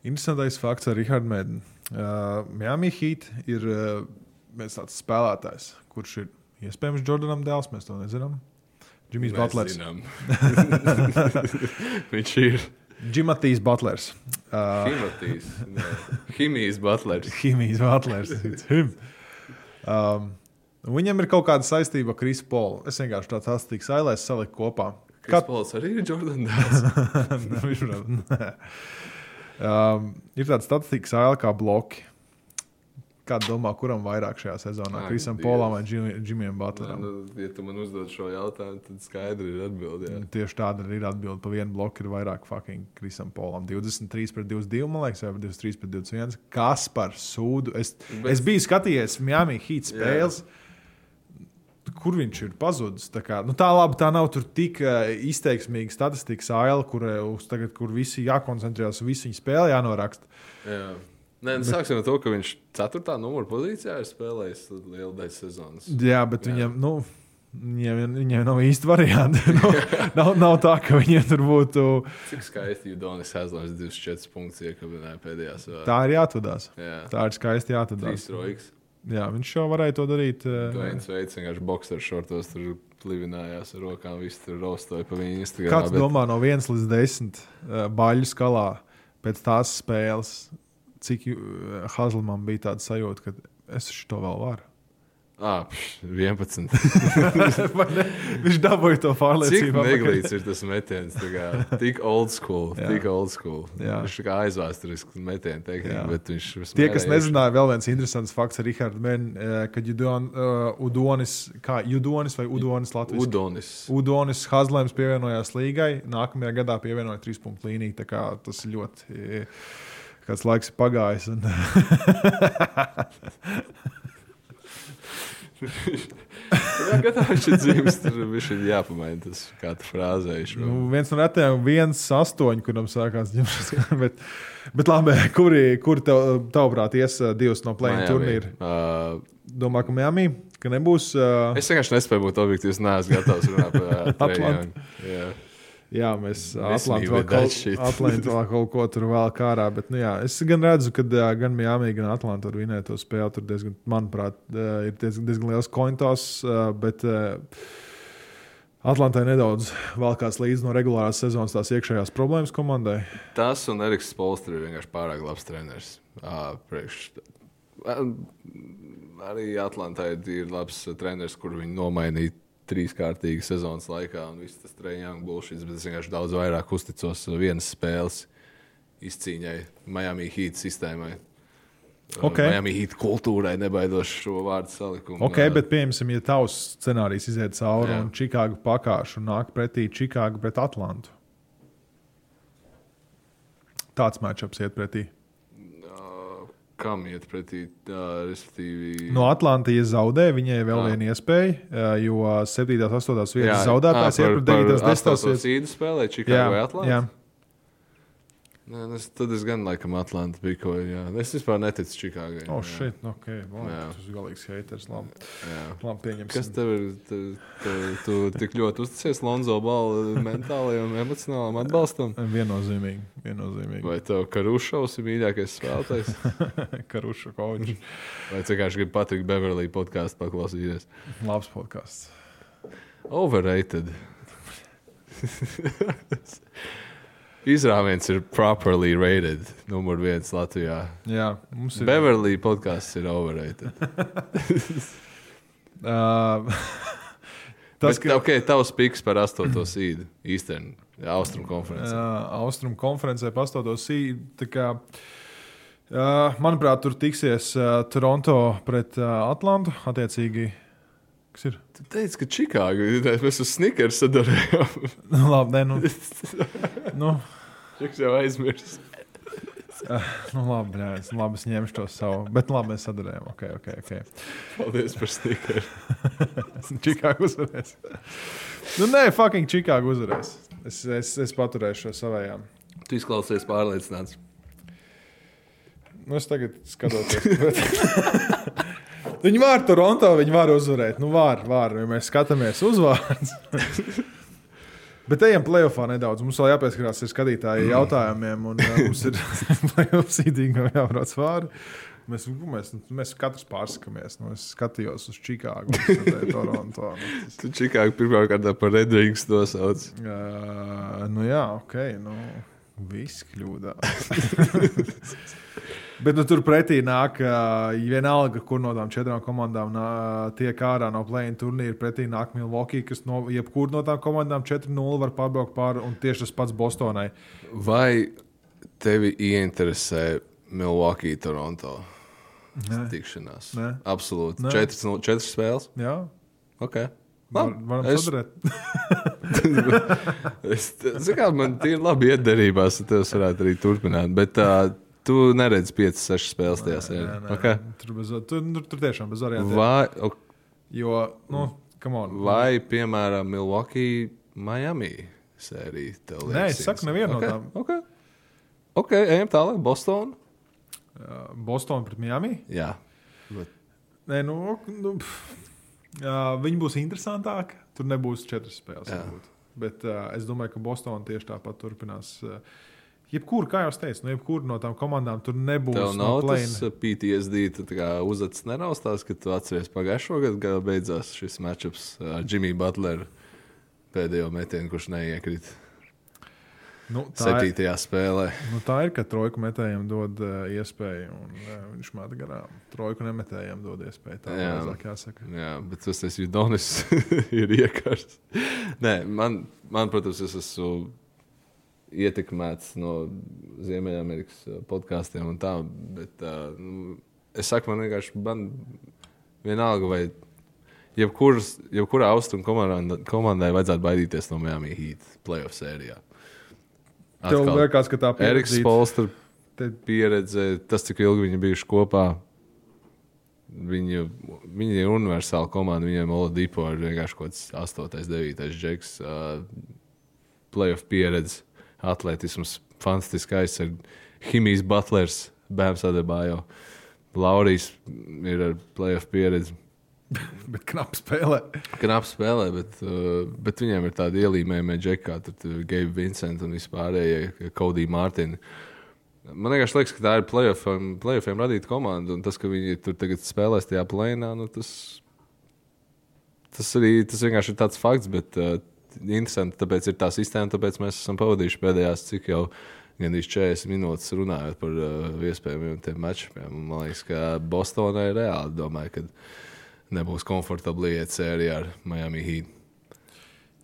Interesantais fakts ar Rahardu Mēdenu. Uh, Miami Heat ir uh, tāds spēlētājs, kurš ir iespējams Jordanam dēls, mēs to nezinām. Džimijs Butlers. [laughs] Viņš ir Džimatīs Butlers. Uh, Himatīs. Himijas butlers. [laughs] Himijas Butlers. It's him. Um, viņam ir kaut kāda saistība ar Krisu Polu. Es vienkārši tādu atstīgu sailēs saliku kopā. Kā Kapols arī ir Jordan [laughs] Dāls. Viņš var- [laughs] nē. um, ir tāda statistika saile kā bloki. Kāda domā, kuram vairāk šajā sezonā? Krisam. Polam vai Džim- Džimijam Butleram? Nu, ja tu man uzdod šo jautājumu, tad skaidri ir atbildi. jā. Tieši tāda ir atbilde. Pa vienu bloku ir vairāk fucking Krisam Polam. 23 pret 22, man liekas, vai 23 pret 21. Kas par sūdu? Es, Bet- es biju skatījies Miami Heat spēles. Kur viņš ir pazudis? Tā, kā, nu tā labi, tā nav tik uh, izteiksmīga statistikas aila, kur, uz tagad, kur visi jākoncentrējas, visi viņa spēlē jānoraksta. Jā. Nē, nu, sāksim ar to, ka viņš 4. numura pozīcijā ir spēlējis lielu daļu sezonas. Jā, bet Jā. Viņam, nu, viņam, viņam nav īsti varianti. [laughs] nu, nav, nav tā, ka viņiem tur būtu. Cik skaisti Judonis Hazlams 24 punktus iekabināja pēdējā svētā. Tā ir jāatvadās. Jā. Tā ir skaisti jāatvadās. Jā, viņš jau varēja to darīt. Dvains veids vienkārši boxer šortos tur plivinājās ar rokām, viss tur rostoja pa viņu Instagram. Kāds domā no 1 līdz 10 uh, baļu skalā pēc tās spēles, cik uh, Hazlamam bija tāda sajūta, ka es to vēl varu? Ah, pš, 11. Vai [laughs] ne? Viņš dabūja to Cik pārliecību. apakaļ. neglīts ir tas metiens? Kā, tik old school, Jā. tik old school. Jā. Viņš kā aizvēsturisks viņš Tie, kas nezināja, vēl viens interesants fakts ar Rahardu Mēnu, kad Judon, uh, Udonis, kā Judonis vai Udonis Latvijas Udonis. Udonis Hazlēms pievienojās līgai. Nākamajā gadā pievienoja trīs punktu līniju. tā kā Tas ļoti. eh, Kāds laiks ir pagājis. Un... [laughs] Jā, viņš ir dzimis, tur viņš ir jāpamaina tas, frāzēji. šo. nu, viens no retajiem, viens astoņi, kuram sākās ģimenes. [laughs] bet, bet labi, kuri, kuri tev, tavuprāt, ies divas no plēņa turnīra? Uh, Domā, ka Miami, ka nebūs. Uh, es vienkārši nespēju būt objektīvs, neesmu gatavs runāt par. Young. [laughs] Jā. Mēs Atlantā with [laughs] vēl. Atlantā vēl kaut ko tur vēl kārā. Bet, nu, jā, es gan redzu, ka gan Miami, gan Atlantā var vinēt to spēli. Tur diezgan, manuprāt, ir diezgan, diezgan liels kointos. Bet Atlantai nedaudz valkās līdzi no regulārās sezonas tās iekšējās problēmas komandai. Tas un Eriks Polsters ir vienkārši pārāk labs treneris. Ā, Priekš. Arī Atlantai ir labs treneris, kur viņi nomainīja trīskārtīgi sezonas laikā. Un viss tas treniņš būs. Es vienkārši daudz vairāk uzticos vienas spēles izcīņai, Miami Heat sistēmai. Ok. Miami Heat kultūrai nebaidos šo vārdu salikumu. Ok, bet pieņemsim, ja tavs scenārijs iziet cauri Jā. un Čikāga pakāpšu un nāk pretī Čikāga pret Atlantu. Tāds matčups iet pretī. Kam iet pretī? Tā, respektīvi, No Atlantijas zaudē, viņai vēl Jā. viena iespēja, ā, jo 7. un 8. vietas zaudētājs ir pret 9. un 10. astoto vietas. Spēlē Čikāgā vai Atlantā? Jā. Nē, nu es, tad es gan laikam Atlantā biju. Jā. es vispār neticu Čikāgai. O, jā. šeit, nu, ok, wow, Jā. tas ir galīgs haters. Labi, Jā. labi pieņemsim. Kas tev ir? Tu, tu, tu tik ļoti uzticies Lonzo Balu mentālajam un emocionālam atbalstam? [laughs] Viennozīmīgi, viennozīmīgi. Vai tev Karušovs ir mīļākais spēlētājs? [laughs] Karuša koģis. Vai vienkārši gribi Patriku Beverlī podkāstu paklausīties? Labs podkāsts. Overrated. [laughs] Izrāviens ir properly rated. Numur viens Latvijā. Jā, mums ir. Beverlī podkāsts ir overrated. [laughs] [laughs] Uh, Tas, Bet, ka... okay, tavs piks par astoto sīdu īstenībā, Austrum konferencē. uh, Austrumu konferencē pastotos sīdi. Uh, manuprāt, tur tiksies uh, Toronto pret uh, Atlantu. Attiecīgi, kas ir? Tu teici, ka Čikāga mēs uz sneakers sadarījām. [laughs] Nu, labi, nē, nu, [laughs] nu, Čeks jau aizmirsis. nu, labi, jā, es, labi, es ņemšu to savu. Bet labi, mēs sadarījām. Ok, ok, ok. Paldies par sneakeru. [laughs] Čikāga uzvarēs. nu, nē, fucking Čikāga uzvarēs. Es, es, es paturēšu šo savējām. Tu izklausies pārliecināts. Nu, es tagad skatos, bet viņi var Toronto, viņi var uzvarēt. Nu, var, var, ja mēs skatāmies uzvārds. [laughs] bet ejam playoffā nedaudz. Mums vēl jāpieskarās skatītāju jautājumiem, un uh, mums ir [laughs] sīdīgi jābrauc vārdi. Mēs, nu, mēs, mēs katrs pārsakamies. Nu, es skatījos uz Čikāgu, Toronto. Nu, Tu Čikāga pirmā kārtā par Red Wings nosauc. uh, nu, jā, ok. Nu, Viss kļūdās. [laughs] Bet nu, tur pretī nāk, vienalga, kur no tām četrām komandām nā, tiek ārā no plēņa turnīra. Pretī nāk Milwaukee, kas no jebkuras no tām komandām 4-0 var pabraukt pāri. Un tieši tas pats Bostonai. Vai tevi ieinteresē Milwaukee, Toronto Nē. tikšanās? Nē. Absolūti. Nē. Četras, četras spēles. Jā, Okay. Labi. varam Es- sadarīt. [laughs] Es kā man tie ir labi iederībās, tad tas varētu arī turpināt. Bet uh, tu neredzi 5, 6 spēles tajā sērijā. Okay. Tur, bez, tur, tur, tur tiešām bez variantiem. Vai, ok, Jo, nu, come on. vai, piemēram, Milwaukee, Miami sērija tev liekas? Nē, es saku, nevienu no okay. tām. Ok, ok, ejam tālāk. Boston. Uh, Boston pret Miami. Jā, Nē, nu, nu, pff, uh, viņi būs interesantāki. Tur nebūs četras spēles. Bet uh, es domāju, ka Bostonā tieši tāpat turpinās. Uh, jebkur, kā jau teicu, no jebkuras no tām komandām tur nebūs tev no nav tas plēna. uh, PTSD, kā uzacis neraustās, ka tu atceries pagājušo gadu, kad beidzās šis matčups ar Jimmy Butleru pēdējo metienu, kurš neiekrita Nu, tā, ir, septītajā spēlē. nu, tā ir, ka trojku metējiem dod uh, iespēju, un uh, viņš met garām. Trojku nemetējiem dod iespēju. Tā Jā. ir jāsaka. Jā, bet tas tas Judonis ir [laughs] iekārts. Nē, man, man, protams, es esmu ietekmēts no Ziemeļamerikas uh, podkāstiem un tā, bet uh, nu, es saku, man vienkārši man vienalga, vai jebkuras, jebkurā austrumu komandai, komandai vajadzētu baidīties no Miami Heat playoff sērijā. Tev Atkal liekas, ka tā Eriks pieredzīta- Polster te- pieredze, tas, cik ilgi viņi bijuši kopā. Viņi, viņi ir universāla komanda. Viņiem Oladipo ir vienkārši kaut kāds 8, 9, džeks, uh, playoff pieredze, atletisms, fantastiski aizsardzības, Himijas Butlers, Bēns Adebājo. Laurijas ir ar playoff pieredzi. [laughs] Bet knapi spēlē. Knapi spēlē, bet, uh, bet viņiem ir tāda ielīmējuma džekā, tad Gabe Vincent un vispārējie Kodija Mārtiņa. Man vienkārši liekas, ka tā ir playoffiem, playoffiem radīta komanda, un tas, ka viņi tur tagad spēlēs tajā plēnā, nu, tas, tas arī tas vienkārši ir tāds fakts, bet uh, interesanti, tāpēc ir tā sistēma, tāpēc mēs esam pavadījuši pēdējās cik jau gandrīz 40 minūtes runājot par uh, iespējamiem tiem mačiem. Man liekas, ka Bostonai reāli domāju, ka nebūs komfortabli iet sērijā ar Miami Heat.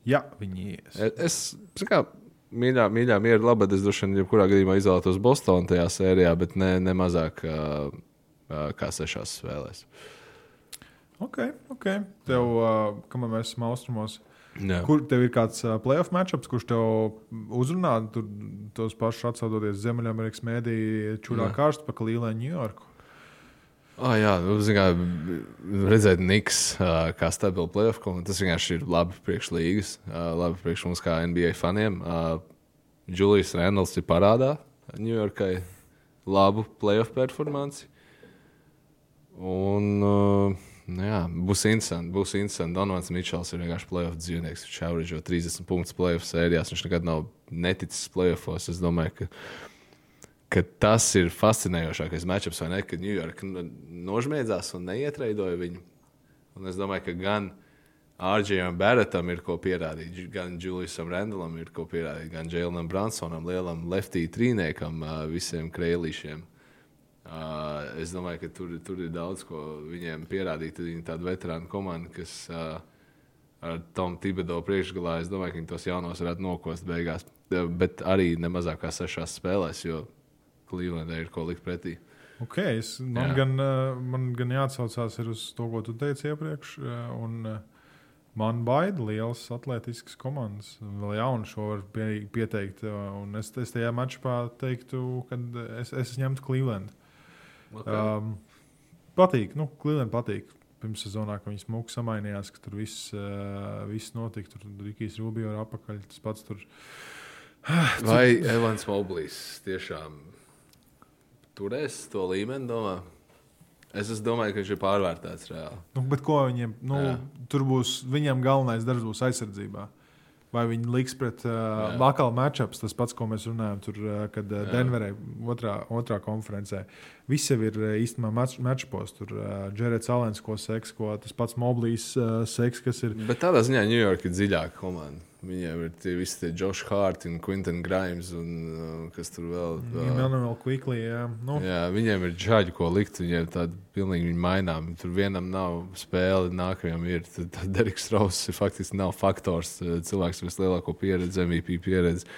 Jā, viņi ies. Es, es kā, mīļā, mīļā miera laba, es droši vien jebkurā gadījumā izvēlētos Bostonu tajā sērijā, bet ne, ne mazāk kā, kā sešās spēlēs. Ok, ok. Tev, uh, kamēr mēs esam austrumos, Jā. kur tev ir kāds playoff matchups, kurš tev uzrunā, tur tos pašus atsaucoties Ziemeļamerikas mēdī, čurā Jā. karstu pa New York. Oh, jā, nu, kā, redzēt, Niks uh, kā stabilu playoff komandu. Tas vienkārši ir labi priekš līgas, uh, labi priekš mums kā NBA faniem. Uh, Julijs Randalls ir parādā Ņujorkai labu playoff performanci. Un, uh, nu, jā, būs interesanti. Būs interesanti. Donovans Mičels ir vienkārši playoff dzīvnieks. Viņš average 30 punktus playoff sērijās. Viņš nekad nav neticis playoffos. Es domāju, ka ka tas ir fascinējošākais matčups, vai ne? Kad Ņujorka nožmiedzās un neietreidoja viņu. Un es domāju, ka gan Arģijam Barrettam ir ko pierādīt, gan Juliusam Randelam ir ko pierādīt, gan Jēlnam Bransonam, lielam leftī trīniekam, visiem krēlīšiem. Ā, Es domāju, ka tur, tur ir daudz ko viņiem pierādīt. Viņi ir tāda veterāna komanda, kas ā, ar Tomu Tibedo priekšgalā, es domāju, ka viņi tos jaunos varētu nokost beigās. Bet arī nemazāk kā sešās spēlēs, jo Clevelandē ir ko likt pretī. Okay, es, man, Jā. gan, uh, man gan jāatsaucās uz to, ko tu teici iepriekš. uh, Un, uh, man baida liels atletisks komandas. Vēl jaunu šo var pie, pieteikt. uh, Un es, es tajā mačā teiktu, ka es, es ņemtu Cleveland. Um, patīk, nu, Cleveland patīk. Pirms sezonā, kad viņi smuki samainījās, ka tur viss, uh, viss notika. Tur Rikijs Rubio ir apakaļ. Tas pats tur. [sighs] Vai Evans Moblijs tiešām turēs to līmeni? Domā? Es, es domāju, ka viņš ir pārvērtēts reāli. Nu, bet ko viņiem? Nu, Jā. tur būs viņam galvenais darbs būs aizsardzībā. Vai viņi liks pret uh, Lakala matčups, tas pats, ko mēs runājam, tur, uh, kad uh, Denverē otrā, otrā konferencē. Visi jau ir uh, īstenībā matčpos. Tur uh, Džerets Alens, ko seks, ko tas pats Moblijs uh, seks, kas ir. Bet tādā ziņā Ņujorka ir dziļāka komanda. Viņiem ir tie visi tie Josh Hart un Quinton Grimes un uh, kas tur vēl. Uh, vēl quickly, jā. Nu, jā, viņiem ir žāģi, ko likt. Viņiem tāda pilnīgi mainām. Tur vienam nav spēle, nākamajam ir. Tad, Deriks Strauss ir faktiski nav faktors. uh, Cilvēks ar vislielāko pieredzi, MVP pieredzi.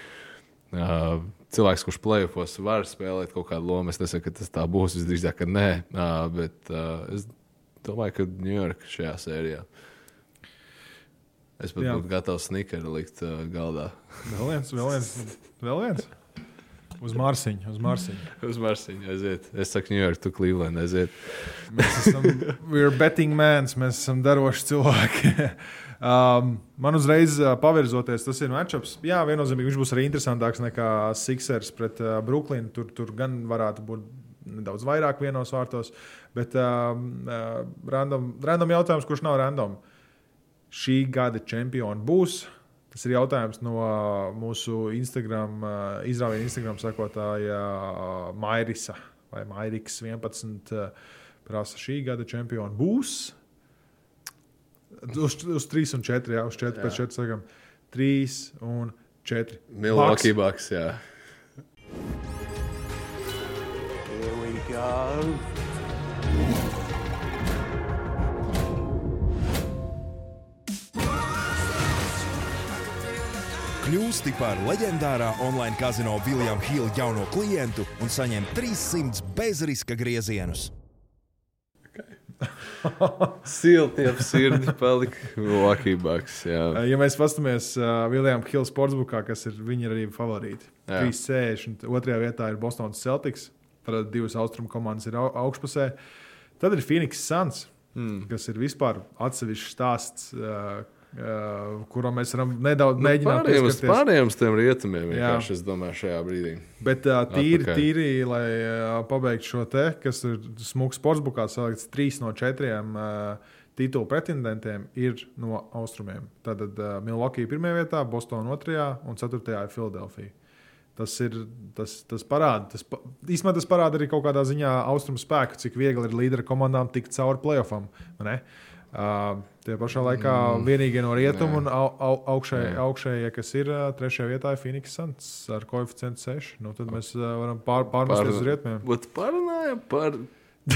Uh, cilvēks, kurš plēsofos, var spēlēt kaut kādu lomu. Es nesaku, ka tas tā būs. Visdrīzāk, ka nē. Uh, bet uh, es domāju, ka Ņujorka šajā sērijā. Es pat Jā. būtu gatavs snickeru likt uh, galdā. vēl viens, vēl viens. Vēl viens. Uz Marsiņu, uz Marsiņu. Uz Marsiņu aiziet. Es saku, Ņujorka, tu Cleveland aiziet. Mēs esam we're betting mans, mēs esam daroši cilvēki. [laughs] um, man uzreiz uh, pavirzoties, tas ir matčups. Jā, viennozīmīgi viņš būs arī interesantāks nekā Sixers pret uh, Brooklynu. Tur, tur gan varētu būt nedaudz vairāk vienos vārtos. Bet um, uh, random, random jautājums, kurš nav random. Šī gada čempioni būs. Tas ir jautājums no uh, mūsu Instagram, uh, izrāviena Instagram sekotāja uh, Mairisa vai Mairiks 11. Uh, prasa šī gada čempioni būs. Uz, uz 3 un 4, jā, uz 4 pēc 4 sakām. 3 un 4. Milwaukee Bucks, jā. Here we go. Kļūsti par leģendārā online kazino Viljama Hila jauno klientu un saņem 300 bezriska griezienus. [laughs] Silti ap sirdi palika Milwaukee Bucks, jā. Ja mēs paskatāmies uh, Viljama Hilda sportsbookā, kas ir viņa arī favorīti, Jā. 360. Otrajā vietā ir Bostonas Celtics, tad divas austrumu komandas ir au augšpusē. Tad ir Phoenix Suns, mm. kas ir vispār atsevišķs stāsts, uh, uh, kuram mēs varam nedaudz mēģināt Pārējiem uz pārējiem tiem rietumiem es domāju, šajā brīdī. Bet uh, tīri, Atpakaļ. tīri, lai uh, pabeigtu šo te, kas ir smūgs sportsbookā, salikts 3 no 4 uh, titulu pretendentiem ir no austrumiem. Tātad uh, Milwaukee pirmajā vietā, Bostonā otrajā un ceturtajā ir Filadelfija. Tas ir tas, tas parāda. Tas, īsumā tas parāda arī kaut kādā ziņā austrumu spēku, cik viegli ir līderu komandām tikt cauri playoffam. ne? Uh, tie pašā laikā mm. vienīgie no rietumu un au, au, augšējie, augšējie, kas ir uh, trešajā vietā, ir Phoenix Suns ar koeficientu 6. Nu, tad mēs uh, varam pār, pārmesties uz rietumiem. Bet parunājam par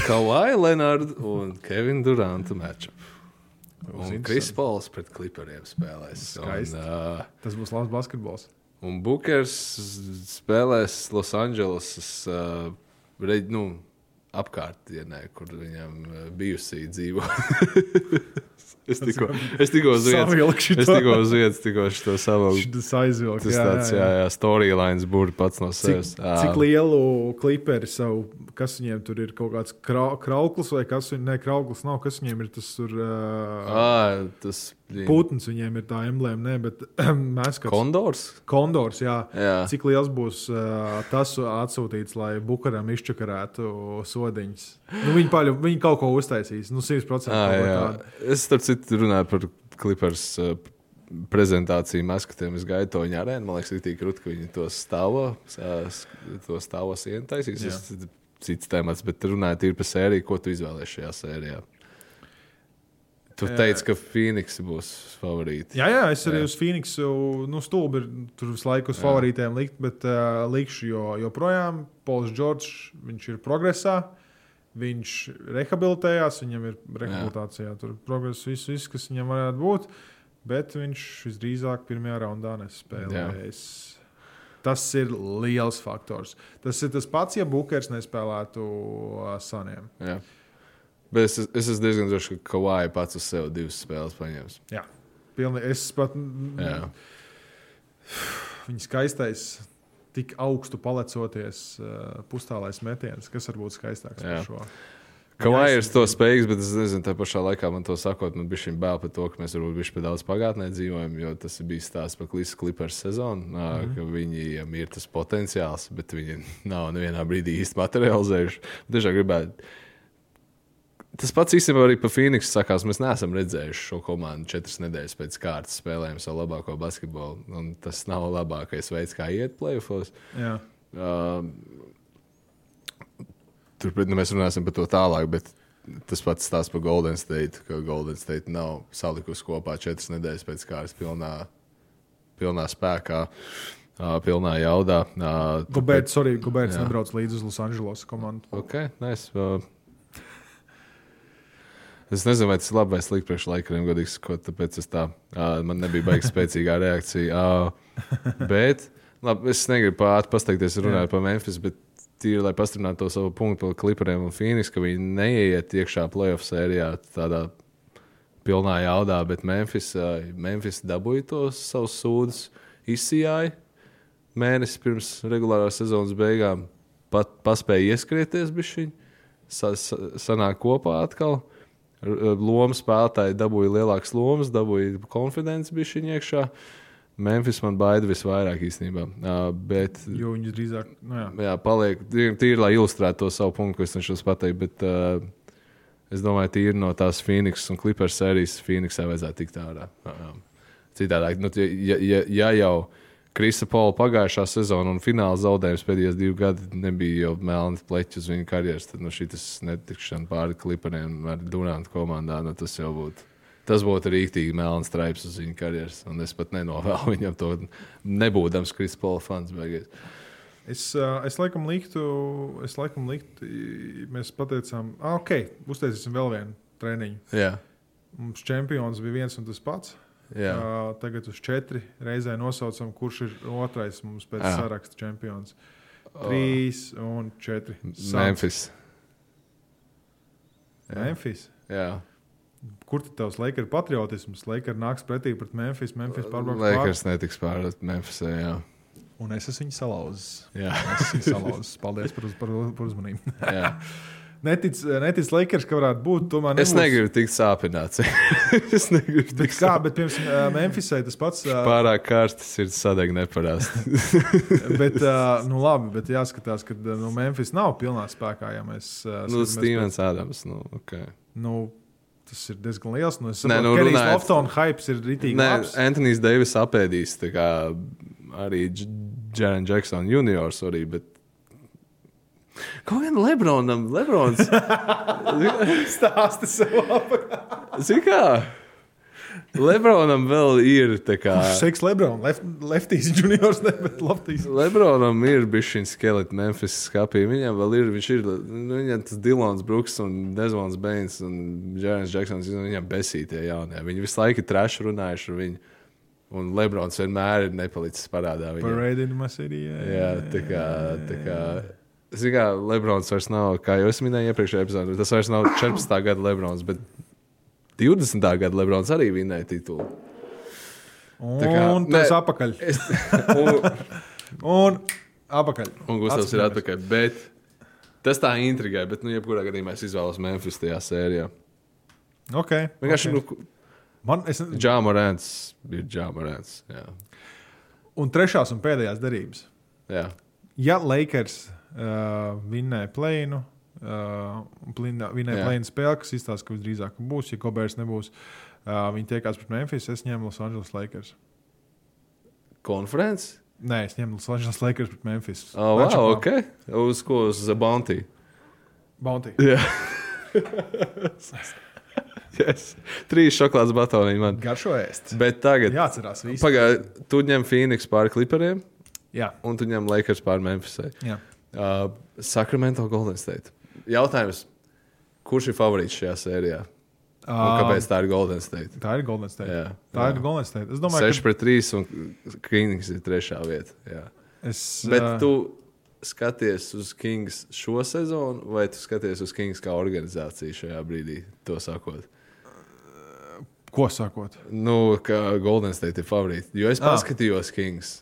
Kawhi Leonardu un Kevinu Durantu matču. Un. Kris Pols pret klipariem spēlēs. Skaisti. Un, uh, Tas būs labs basketbols. un Bookers spēlēs Losandželosas uh, reģ- nu, apkārtdienē, kur viņam uh, bijusī dzīvo. [laughs] es tikko, es tikko uz vietas, es tikko uz vietas, tikko šo savu. Tas aizvilks. Tas tāds, jā, jā, storylines būtu pats no Cik, sevis. Ā, cik lielu kliperi savu, kas viņiem tur ir kaut kāds krau, krauklis vai kas viņiem, ne krauklis nav, kas viņiem ir tas tur. Uh, ā, tas Putns viņiem ir tā emblēma, ne, bet [clears throat] mēs kā Kondors. kondors, jā. Jā. Cik liels būs uh, tas atsūtīts, lai Bukaram izčakarētu sodiņas? Nu, viņi, paļu, viņi kaut ko uztaisīs, nu, 100%. Ah, kaut ko jā. tādu. es starp citu runāju par Clippers uh, prezentāciju maskatiem. To viņa arēnu. Man liekas, ir tik grūti, ka viņi to stāvo, to stāvo sienu taisīs. Tas ir cits temats, bet runājot par sēriju, ko tu izvēlējies šajā sērijā. Tu teici, ka Phoenix būs favorīti. Jā, jā, es arī Jā. uz Phoenixu nu, stulbi tur visu laiku uz favorītiem likt, bet uh, likšu, jo joprojām Pols Džordžs, viņš ir progresā. Viņš rehabilitējās, viņam ir rehabilitācijā, tur progress, viss, viss, kas viņam varētu būt. Bet viņš visdrīzāk pirmajā raundā nespēlēs. Tas ir liels faktors. Tas ir tas pats, ja Bukers nespēlētu uh, Saniem. Jā. Bet es, es esmu diezgan drošs, ka Kawhi pats uz sevi divas spēles paņems. Jā, pilni, es pat. Jā. Viņa skaistais, tik augstu palecoties, uh, pustālais metiens, kas var būt skaistāks Jā. par šo. Kawhi ir to spējīgs, bet es nezinu, tā pašā laikā man to sakot, man bija šī bail par to, ka mēs varbūt bišķi pie daudz pagātnē dzīvojam, jo tas bija stāsts par Klīsas Clippers sezonu, mm. -hmm. ka viņiem ir tas potenciāls, bet viņi nav nevienā brīdī īsti materializējuši. Dažāk gribētu. Tas pats īstenībā arī par Phoenix sakās. Mēs neesam redzējuši šo komandu četras nedēļas pēc kārtas spēlējuma savu labāko basketbolu. Tas nav labākais veids, kā iet playoffs. Jā, Uh, Turpretī nu, mēs runāsim par to tālāk, bet tas pats stāsts par Golden State, ka Golden State nav salikusi kopā četras nedēļas pēc kārtas pilnā, pilnā spēkā, uh, pilnā jaudā. Uh, Gobērts, sorry, Gobērts nebrauc līdzi uz Losandželos komandu. Okay, nice. uh, Es nezinu, vai tas ir labi vai slikti priekš laikiem, godīgi sakot, tāpēc es tā, uh, man nebija baigta [laughs] spēcīgā reakcija. Uh, bet, labi, es negribu pārāk pasteikties, runājot par Memphis, bet tīri, lai pastiprinātu to savu punktu par Clipperiem un Phoenix, ka viņi neieiet iekšā playoff sērijā tādā pilnā jaudā, bet Memphis, uh, Memphis dabūja tos savus sūdzes, izsijāja mēnesi pirms regulārās sezonas beigām, pat paspēja ieskrieties bišķiņi, sa, sa, sanāk kopā atkal. R- Loma spēlētāji dabūja lielākas lomas, dabūja konfidenci bišķiņi iekšā. Memphis man baida visvairāk īstenībā. Uh, bet, Jo viņi drīzāk, nu jā, jā, paliek tīri, lai ilustrētu to savu punktu, ko es cenšos pateikt. Bet, uh, es domāju, tīri no tās Phoenix un Clippers sērijas Phoenixai vajadzētu tikt ārā. Uh, Citādāk, nu, ja, ja, ja jau Krisa Paula pagājušā sezona un fināla zaudējums pēdējos divus gadus nebija jau melns pleķis uz viņa karjeras, tad nu, šis netikšana pāri klipariem ar Dunānu komandā, nu, tas jau būtu. Tas būtu rīktīgi melns straips uz viņa karjeras, un es pat nenovēlu [laughs] viņam to, nebūdams Krisa Paula fans. Beigās. Es, es laikam liktu, es laikam liktu, mēs pateicām, ah, ok, uztaisīsim vēl vienu treniņu. Jā, Mums čempions bija viens un tas pats. Jā. Uh, tagad uz četri reizē nosaucam, kurš ir otrais mums pēc Jā. saraksta čempions. Trīs un četri. Suns. Memphis. Memphis. Jā, Kur tad tavs Lakers patriotisms? Lakers nāks pretī pret Memphis. Memphis pārbrauks Lakers netiks pārēt Memphisē. Jā. pār. Un es esmu viņu salauzis. Jā. Es esmu viņu salauzis. Paldies par, uz, par, par uzmanību. [laughs] Netic, netic Lakers, ka varētu būt. Tomēr Es nebūs. negribu tikt sāpināts. [laughs] es negribu tikt kā, bet piemēram, Memphisai tas pats. pārāk karsts, ir sadeg neparasti. [laughs] Bet, [laughs] nu, labi, bet jāskatās, ka nu, Memphis nav pilnā spēkā. Ja mēs, nu, Stevens Adams. Nu, okay. Nu, Tas ir diezgan liels. Nu, es saprotu, nu, ka Kenijs runājot- Loftona hypes ir ritīgi Nē. Antonius Deivis apēdīs kā arī Jēran Džeksona juniors arī. Bet... Kaut gan Lebronam, Lebrons. [laughs] Stāsti sev apakā. Zini kā? Lebronam vēl ir tā kā. Seks Lebron, left, Leftīs juniors, ne, bet Leftīs. Lebronam ir bijis šis skelets Memphis skapī. Viņam vēl ir, viņš ir, nu, viņam tas Dilons Brooks un Desmonds Bains un Jērns Džeksons, viņam besītie jaunie. Viņi visu laiku traši runājuši ar viņu. Un Lebrons vienmēr ir nepalicis parādā. In my city. Jā, Jā, tā kā. Tā kā Zini, kā Lebrons vairs nav, kā jau es minēju iepriekšējā epizodē, tas vairs nav 14. gada Lebrons, bet 20. gada Lebrons arī vinēja titulu. Un Tā kā- tas nē. apakaļ. Es, [laughs] un, Un apakaļ. un Gustavs ir atpakaļ. Bet tas tā intrigai, bet, nu, jebkurā gadījumā es izvēlos Memphis tajā sērijā. Ok. Vienkārši, ok. okay. Man, es, nu, Džāmarants ir Džāmarants. Jā. un trešās un pēdējās derības. jā. Ja Lakers uh, vinnēja plēnu, uh, vinēja Jā. plēnu spēli, kas izstāsta, ka visdrīzāk būs, ja Kobērs nebūs, uh, viņi tiekās pret Memphis, es ņemu Los Angeles Lakers. Konferences? Nē, es ņemu Los Angeles Lakers pret Memphis. Oh, wow, Matchupā. ok. Uz ko? Uz Bounty. Bounty. Jā. yes. Trīs šokolādes batoniņi man. Garšo ēst. Bet tagad, Jāatcerās viss. pagaidi, tu ņem Phoenix pāri klipariem, Jā, un tu ņem Lakers pāri Memphisai. jā. Uh, Sacramento Golden State. Jautājums, kurš ir favorīts šajā sērijā? Un Um, kāpēc tā ir Golden State? Tā ir Golden State. Jā, Tā jā. ir Golden State. Es domāju, 6 pret 3 un Kings ir trešā vieta. Jā. ka es. Bet ā, tu skaties uz Kings šo sezonu, vai tu skaties uz Kings kā organizāciju šajā brīdī, to sakot? Ko sakot? Nu, ka Golden State ir favorīti. Jo es Ah. paskatījos Kings.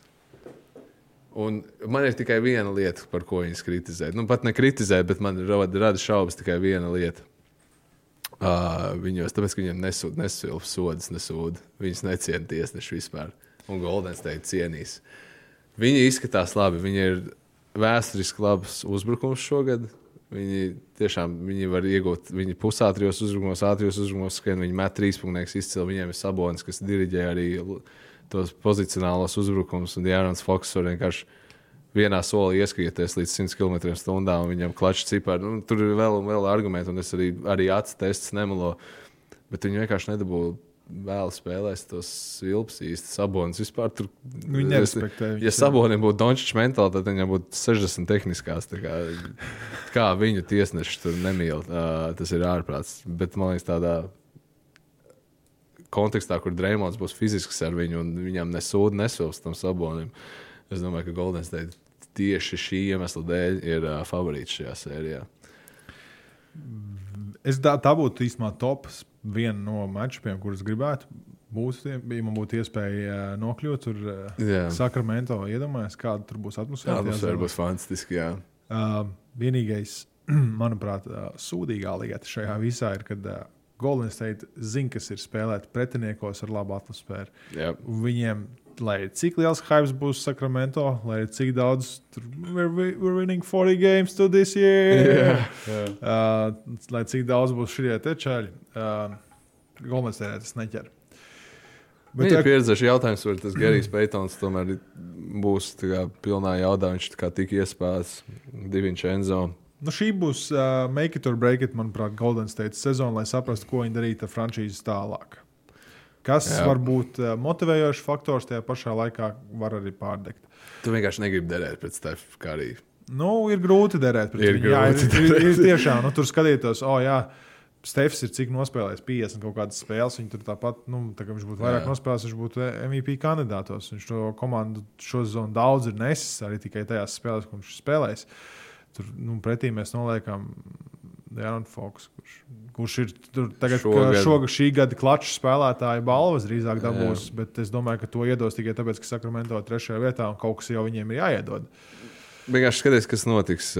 Un man ir tikai viena lieta, par ko viņas kritizē. Nu, pat ne kritizē, bet man rada, rada šaubas tikai viena lieta. Uh, viņos, tāpēc, ka viņiem nesūta nesilps sodas, nesūda. Viņus neciena tiesneši vispār. Un Golden State cienīs. Viņi izskatās labi. Viņi ir vēsturiski labs uzbrukums šogad. Viņi tiešām viņi var iegūt, viņi pusātrijos uzbrukumos, ātrijos uzbrukumos, skrien, viņi met trīspunktus izcili. Viņiem ir sabonis, kas diriģē arī l- tos pozicionālos uzbrukumus. Un Jārans Foks var vienkārši vienā solī ieskrieties līdz 100 km/h, un viņam klačs cipari. Nu, tur ir vēl un vēl argumenti, un es arī, arī acu tests nemelo. Bet viņi vienkārši nedabūja vēl spēlēs tos vilps īsti sabonis. Vispār tur nerespektē. Ja. Sabonim būtu Dončits mentāli, tad viņam būtu 60 tehniskās. Kā, kā viņu tiesneši tur nemīl, tas ir ārprāts. Bet man liekas, tādā kontekstā, kur Dreamlands būs fizisks ar viņu un viņam nesūda nesūds tam Sabonim, es domāju, ka Golden State tieši šī iemesla dēļ ir uh, favorīts šajā sērijā. Es, tā, tā būtu īstenībā tops viena no mačiem, kurus gribētu. Būs, ja man būtu iespēja nokļūt tur Jā. Sakramento, iedomājieties, kāda tur būs atmosfēra. Tas zonā. būs fantastiski. Jā. Uh, vienīgais, [clears throat] manuprāt, uh, sūdīgā lieta šajā visā ir, kad uh, Golden State zina, kas ir spēlēt pretiniekos ar labu atmosfēru. Jā. Viņiem, lai cik liels hype būs Sakramento, lai cik daudz tur we're, we're winning 40 games to this year. [laughs] Uh, lai cik daudz būs šie te čaļi. Uh, Golden State tas neķer. Bet, Viņa ja, pieredzējuši jautājums, vai tas Gerijs Peitons tomēr būs tā kā pilnā jaudā. Viņš tā kā tika iespējas divi Enzo. Nu šī būs uh, make it or break it, manuprāt, Golden State sezona, lai saprastu, ko viņi darīt ar frančīzes tālāk. Kas Jā. Var būt uh, motivējošs faktors, tajā pašā laikā var arī pārdegt. Tu vienkārši negribi derēt pret Stefu Kariju. Nu, ir grūti derēt pret Ir viņu. Jā, ir, grūti ir, ir tiešām, nu, tur skatītos, oh, jā, Stefs ir cik nospēlējis 50 kaut kādas spēles. Viņš tur tāpat, nu, tā kā viņš būtu vairāk Jā. nospēlējis, viņš būtu MVP kandidātos. Viņš to komandu šo sezonu daudz ir nesis arī tikai tajās spēlēs, ko viņš ir spēlējis. Tur nu, pretī mēs noliekam Jānis Foks, kurš, kurš ir tur tagad, Šogad. šogad. Šī gada klaču spēlētāja balvas drīzāk dabūs, Jā. bet es domāju, ka to iedos tikai tāpēc, ka Sakramento ir trešajā vietā un kaut kas jau viņiem ir jāiedod. Vienkārši skaties, kas notiks.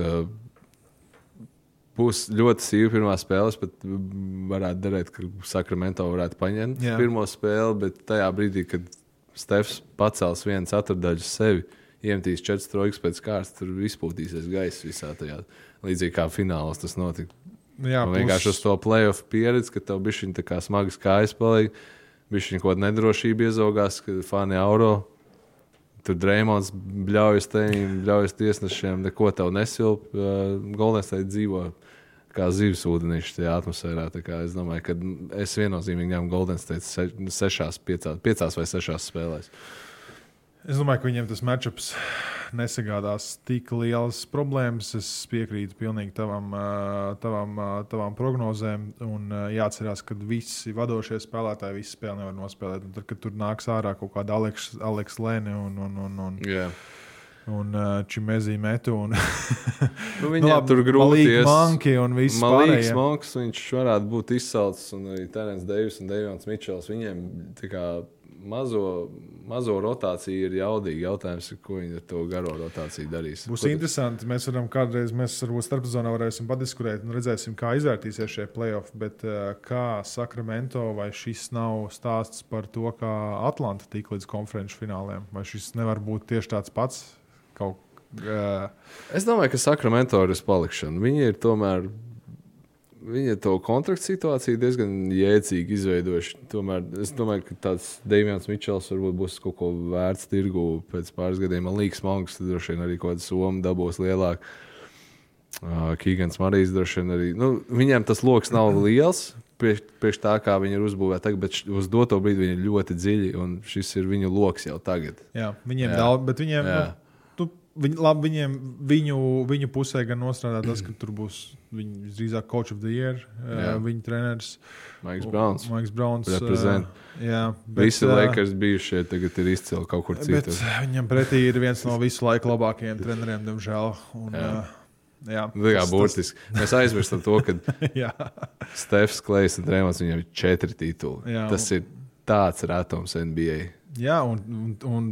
Būs ļoti sīva pirmā spēle, bet varētu derēt, ka Sakramento varētu paņemt. Jā. pirmo spēli. Bet tajā brīdī, kad Stefs pacels vienu ceturdaļu sevi, iemetīs četras trojkas pēc kārtas, tur izpūtīsies gaiss visā tajā. Līdzīgi kā finālos tas notika. Jā, Un vienkārši uz to playoff pieredzi, ka tev bija šī tā smagas kājas paliek, bija šī kaut kāda nedrošība iezogās, ka fani eiro. Tur Dreamlands bļaujas tēmiem, bļaujas tiesnešiem, neko tev nesilp. Uh, Golden's State dzīvo kā zivs ūdenīši tajā atmosfērā. Kā Es domāju, ka es viennozīmīgi ņemu Golden State se, sešās, piecās, piecās vai sešās spēlēs. Es domāju, ka viņiem tas matčups nesagādās tik lielas problēmas. Es piekrītu pilnīgi tavam, tavam, ā, tavām prognozēm. Un jāatcerās, ka visi vadošie spēlētāji visu spēli nevar nospēlēt. Un tad, kad tur nāks ārā kaut kāda Aleks, Aleks Lēne un, un, un, un, Yeah. un ā, Čimezī metu. Un, [laughs] Nu, viņam tur grūti ies. Manki un viss Malīgs pārējie. Monks, viņš varētu būt izsalcis, un arī Terens Deivs un Deivons Mičels. Viņiem tā kā mazo, mazo rotāciju ir jaudīgi. Jautājums ko viņi ar to garo rotāciju darīs. Būs tas- interesanti. Mēs varam kādreiz, mēs varbūt starpzonā varēsim padiskutēt un redzēsim, kā izvērtīsies šie playoffs. Bet uh, kā Sakramento vai šis nav stāsts par to, kā Atlanta tika līdz konferenču fināliem? Vai šis nevar būt tieši tāds pats? Kaut, uh, Es domāju, ka Sakramento ir uz palikšanu. Viņi ir tomēr. Viņi ir to kontraktu situāciju diezgan jēdzīgi izveidojuši. Tomēr es domāju, ka tāds Deivids Mičels varbūt būs kaut ko vērts tirgu pēc pāris gadiem. Man liekas, Monks droši vien arī kaut kāda summa dabūs lielāka. Uh, Kīgans Marijs droši vien arī. Nu, viņiem tas lokus nav liels. Priekš, priekš tā, kā viņi ir uzbūvēti tagad, bet uz doto brīdi viņi ir ļoti dziļi, un šis ir viņu lokus jau tagad. jā, viņiem Jā. daudz, bet viņiem. Jā. Nu, Viņi, labi, viņiem, viņu, viņu pusē gan nostrādā tas, ka tur būs viņa drīzāk coach of the year, Jā. viņa treneris. Maiks Browns. Maiks Browns. Represent. Jā, bet, Visi Lakers bijušie tagad ir izcili kaut kur citur. viņam pretī ir viens no visu laiku labākajiem treneriem, diemžēl. Un, Jā. jā. Jā, Nu, tā kā tas- burtiski. Mēs aizmirstam to, ka [laughs] tas- Stefs Klais un Drēmons viņam ir četri tituli. Jā. Tas ir tāds retums NBA. jā un, un, un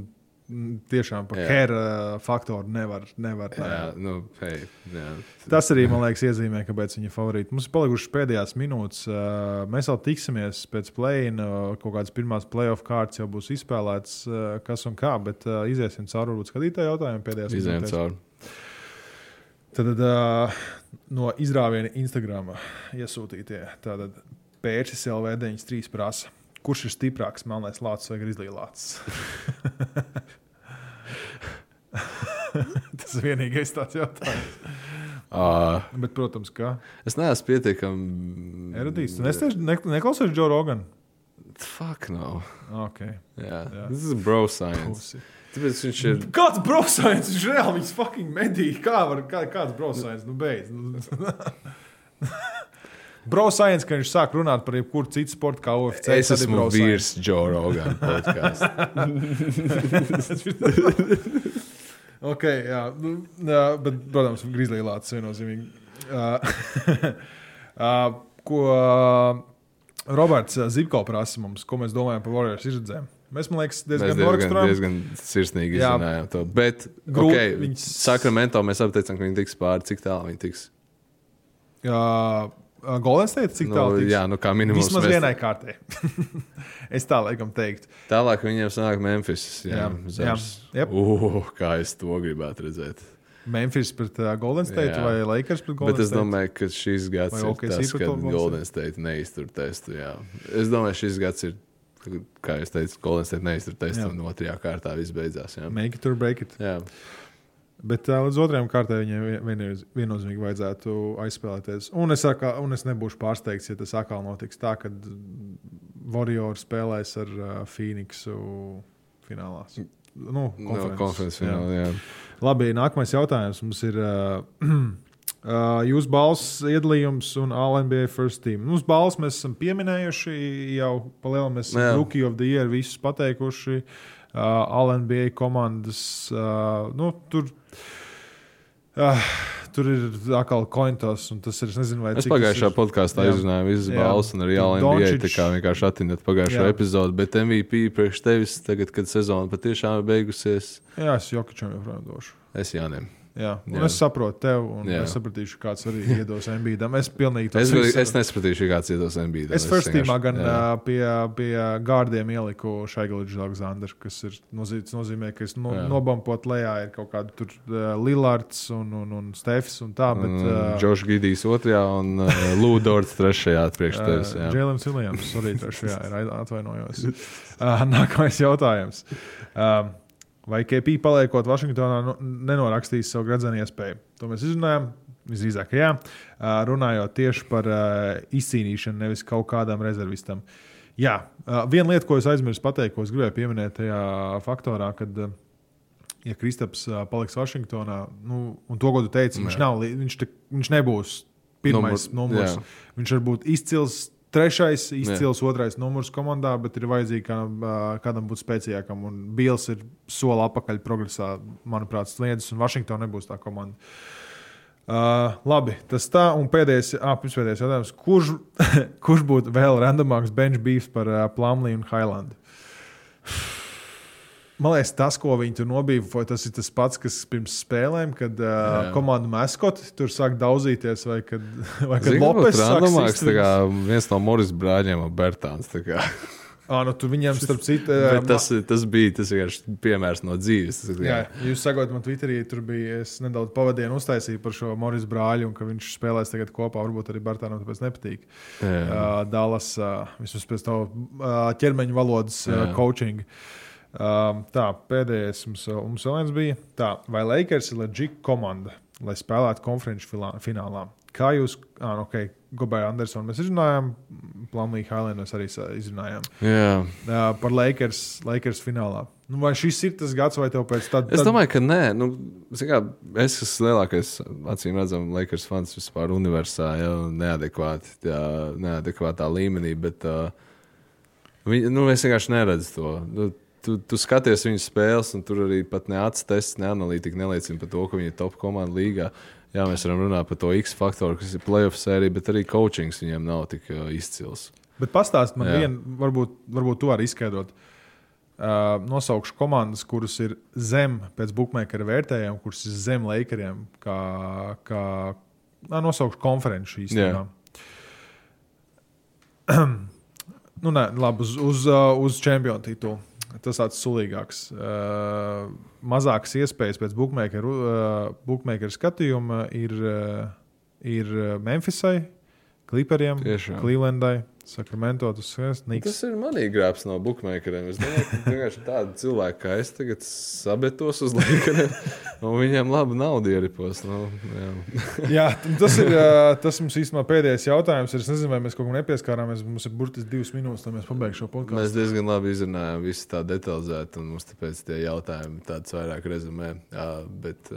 tiešām par Jā. hēra faktoru nevar. nevar Jā, nu, hei, jā. Tas arī, man liekas, iezīmē, kāpēc viņi ir favorīti. Mums ir palikušas pēdējās minūtes. Mēs vēl tiksimies pēc play-in. Kaut kādas pirmās playoff kārtas jau būs izspēlētas, kas un kā. Bet iziesim cauri varbūt skatītāju jautājumu pēdējās Izējām minūtēs. Tad uh, no izrāviena Instagram iesūtītie pērcis LV93 prasa. Kurš ir stiprāks, melnais lācis vai grizlīlācis? [laughs] Tas ir vienīgais tāds jautājums. Uh, [laughs] Bet, protams, ka es neesmu pietiekami. erudīts. Tu nesteiž- ne, neklausies Džo Rogan? Fuck, no. Okay. Jā, tas ir bro science. Tāpēc viņš ir. Kāds brosājums? Viņš reāli viņus fucking medīja. Kā var, kā, kāds brosājums? Nu, beidz. [laughs] Brosājums, ka viņš sāk runāt par jebkuru citu sportu, kā UFC. Es esmu vīrs Joe Rogan [laughs] podkāstā. [laughs] Ok, jā, nu, jā bet, protams, Grizzlīlāts viennozīmīgi. Uh, [laughs] uh, ko uh, Roberts Zibko prasa mums, ko mēs domājam par Warriors izredzēm? Mēs, man liekas, Mēs diezgan diezgan, diezgan sirsnīgi Jā. izrunājām to. Bet, Grūti, okay, viņas- Sakramento mēs apteicām, ka viņi tiks pāri. Cik tālu viņi tiks? Uh, Golden State, cik Nu, tālu tiks? jā, nu kā minimums. Vismaz mēs- vienai kārtai. [laughs] es tā laikam teiktu. Tālāk viņiem sanāk Memphis. Jā, Jā, jā. Uh, kā es to gribētu redzēt. Memphis pret uh, Golden State Jā. vai Lakers pret Golden Bet es State? domāju, ka šis gads Vai ir OKC tas, kad Golden State neiztur testu. Jā. Es domāju, šis gads ir, kā jau teicu, Golden State neiztur testu Jā. un otrajā kārtā viss beidzās. Jā. Make it or break it. Jā. Bet uh, līdz otrajam kārtai viņiem viennoz- viennozīmīgi vajadzētu aizspēlēties. Un es, atkal, un es nebūšu pārsteigts, ja tas atkal notiks tā, ka Warriors spēlēs ar uh, Phoenixu finālā. Nu, No, konferences finālā. Jā. Labi, nākamais jautājums mums ir. Uh, uh, Jūsu balss iedalījums un ALNBA first team. Mūsu balss mēs esam pieminējuši jau palielinājumā. Mēs esam Jā. Rookie of the Year visus pateikuši. Uh, ALNBA komandas. Uh, nu, tur, uh, tur ir atkal kointos, un tas ir. Es nezinu, vai Es cik tas pagājušā ir- podkāstā izrunāju visas balvas, un arī LNBA. Tā kā vienkārši attīstīt pagājušo Jā. epizodu, bet MVP priekš tevis, tagad, kad sezona patiešām ir beigusies, Jā, es Jokičam joprojām došu. es Jānim. Jā, un Jā. es saprotu tevi, un Jā. es sapratīšu, kāds arī iedos MBDam. Es pilnīgi to Es, visu- es nespratīšu, kāds iedos NBA. Es first teamā gan jā. uh, pie, pie gārdiem ieliku Šaigalīdžu Aleksandru, kas ir nozīmē, nozīmē ka es no, Jā. nobampot lejā ir kaut kāda tur uh, Lillards un, un, un Stefs un tā, bet uh, Džošs Gidijs otrajā un uh, Lūdorts trešajā priekš tevis. jā. Džēlins Viljams arī trešajā ir ai- atvainojos. Uh, nākamais jautājums. Uh, vai KP paliekot Vašingtonā nu, nenorakstīs savu gradzenu iespēju? To mēs izrunājām. Visdrīzāk, jā. Runājot tieši par izcīnīšanu, nevis kaut kādam rezervistam. Jā, viena lieta, ko es aizmirsu pateikt, ko es gribēju pieminēt tajā faktorā, kad, ja Kristaps paliks Vašingtonā, nu, un to, ko tu teici, viņš, nav, viņš, te, viņš nebūs pirmais Numur- numurs. jā. Viņš var būt izcils. Trešais, izcils Jā. otrais numurs komandā, bet ir vajadzīgi kādam, kādam būt spēcīgākam. Un Bils ir soli atpakaļ progresā, manuprāt, sliedzis, un Vašingtonā nebūs tā komanda. Uh, labi, tas tā. Un pēdējais, ah, pēdējais jautājums. Kurš, [laughs] kurš būtu vēl randomāks bench beefs par uh, Plumlī un Highlandu? Man liekas, tas, ko viņi tur nobīvoja, tas ir tas pats, kas pirms spēlēm, kad uh, Jā. komandu maskoti tur sāk daudzīties, vai kad, [laughs] vai kad Lopes varbūt sāk randomāks, sist tā viņus. kā viens no Moris brāļiem, Bertāns. tā kā. [laughs] Ā, nu, tu viņam, starp [laughs] citu, tas, tas bija tas vienkārši piemērs no dzīves. Tas, Jā, jūs sakot, man Twitterī tur bija. Es nedaudz pavadienu uztaisīju par šo Morisa brāli, un ka viņš spēlēs tagad kopā. Varbūt arī Bartānam tāpēc nepatīk. Jā. Uh, Dallas, uh, vismaz pēc tā uh, ķermeņa valodas uh, Jā. coaching. Uh, tā, pēdējais mums, mums vēl viens bija. Tā, vai Lakers ir leģitāra komanda, lai spēlētu konferenču finālā? Kā jūs, ah, ok, Gobēra Andersonu mēs izrunājām, Plānīgi Hailēnu mēs arī izrunājām. Jā. Uh, par Lakers, Lakers finālā. Nu, vai šis ir tas gads, vai tev pēc tam? Es domāju, ka nē. Nu, kā, es esmu lielākais, acīm redzams, Lakers fans vispār universā, jau neadekvāti, jā, neadekvātā līmenī. Bet, uh, viņi, nu, es vienkārši neredzu to. Nu, tu, tu skaties viņu spēles, un tur arī pat ne acis tests, ne analītika neliecina par to, ka viņi ir top komanda līgā. Jā, mēs varam runāt par to X faktoru, kas ir playoff sērija, bet arī coachings viņiem nav tik uh, izcils. Bet pastāst man Jā. vienu, varbūt, varbūt to var izskaidrot. Uh, nosaukšu komandas, kuras ir zem pēc bookmakera vērtējuma, kuras ir zem Lakeriem. Kā, kā, nā, nosaukšu konferenču īstenībā. [clears throat] nu, nē, labi, uz, uz, uz čempionu titulu. Tas tāds sulīgāks. Uh, mazākas iespējas pēc bookmaker, uh, bookmaker skatījuma ir, uh, ir Memphisai, Clipperiem. Clevelandai, Sakramento, tas ir. Tas ir manī grābs no bookmakeriem. Es domāju, ka vienkārši tādi cilvēki kā es tagad sabetos uz laikiem, un viņiem labi naudu ieripos. Nu, jā. Jā, tas ir tas mums īstenībā pēdējais jautājums. Es nezinu, vai mēs kaut ko nepieskārāmies. Mums ir burtiski divas minūtes, lai mēs pabeigtu šo podkāstu. Mēs diezgan labi izrunājām visu tā detalizēti, un mums tāpēc tie jautājumi tādus vairāk rezumē. Jā, bet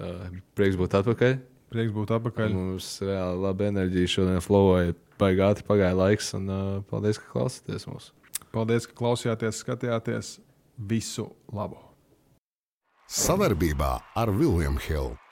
prieks būt atpakaļ. Prieks būt atpakaļ. Mums reāli laba enerģija šodien flowoja. Baigi ātri pagāja laiks, un uh, paldies, ka klausāties mūsu. Paldies, ka klausījāties, skatījāties. Visu labu! Savarbībā ar Vilniņu Hildu.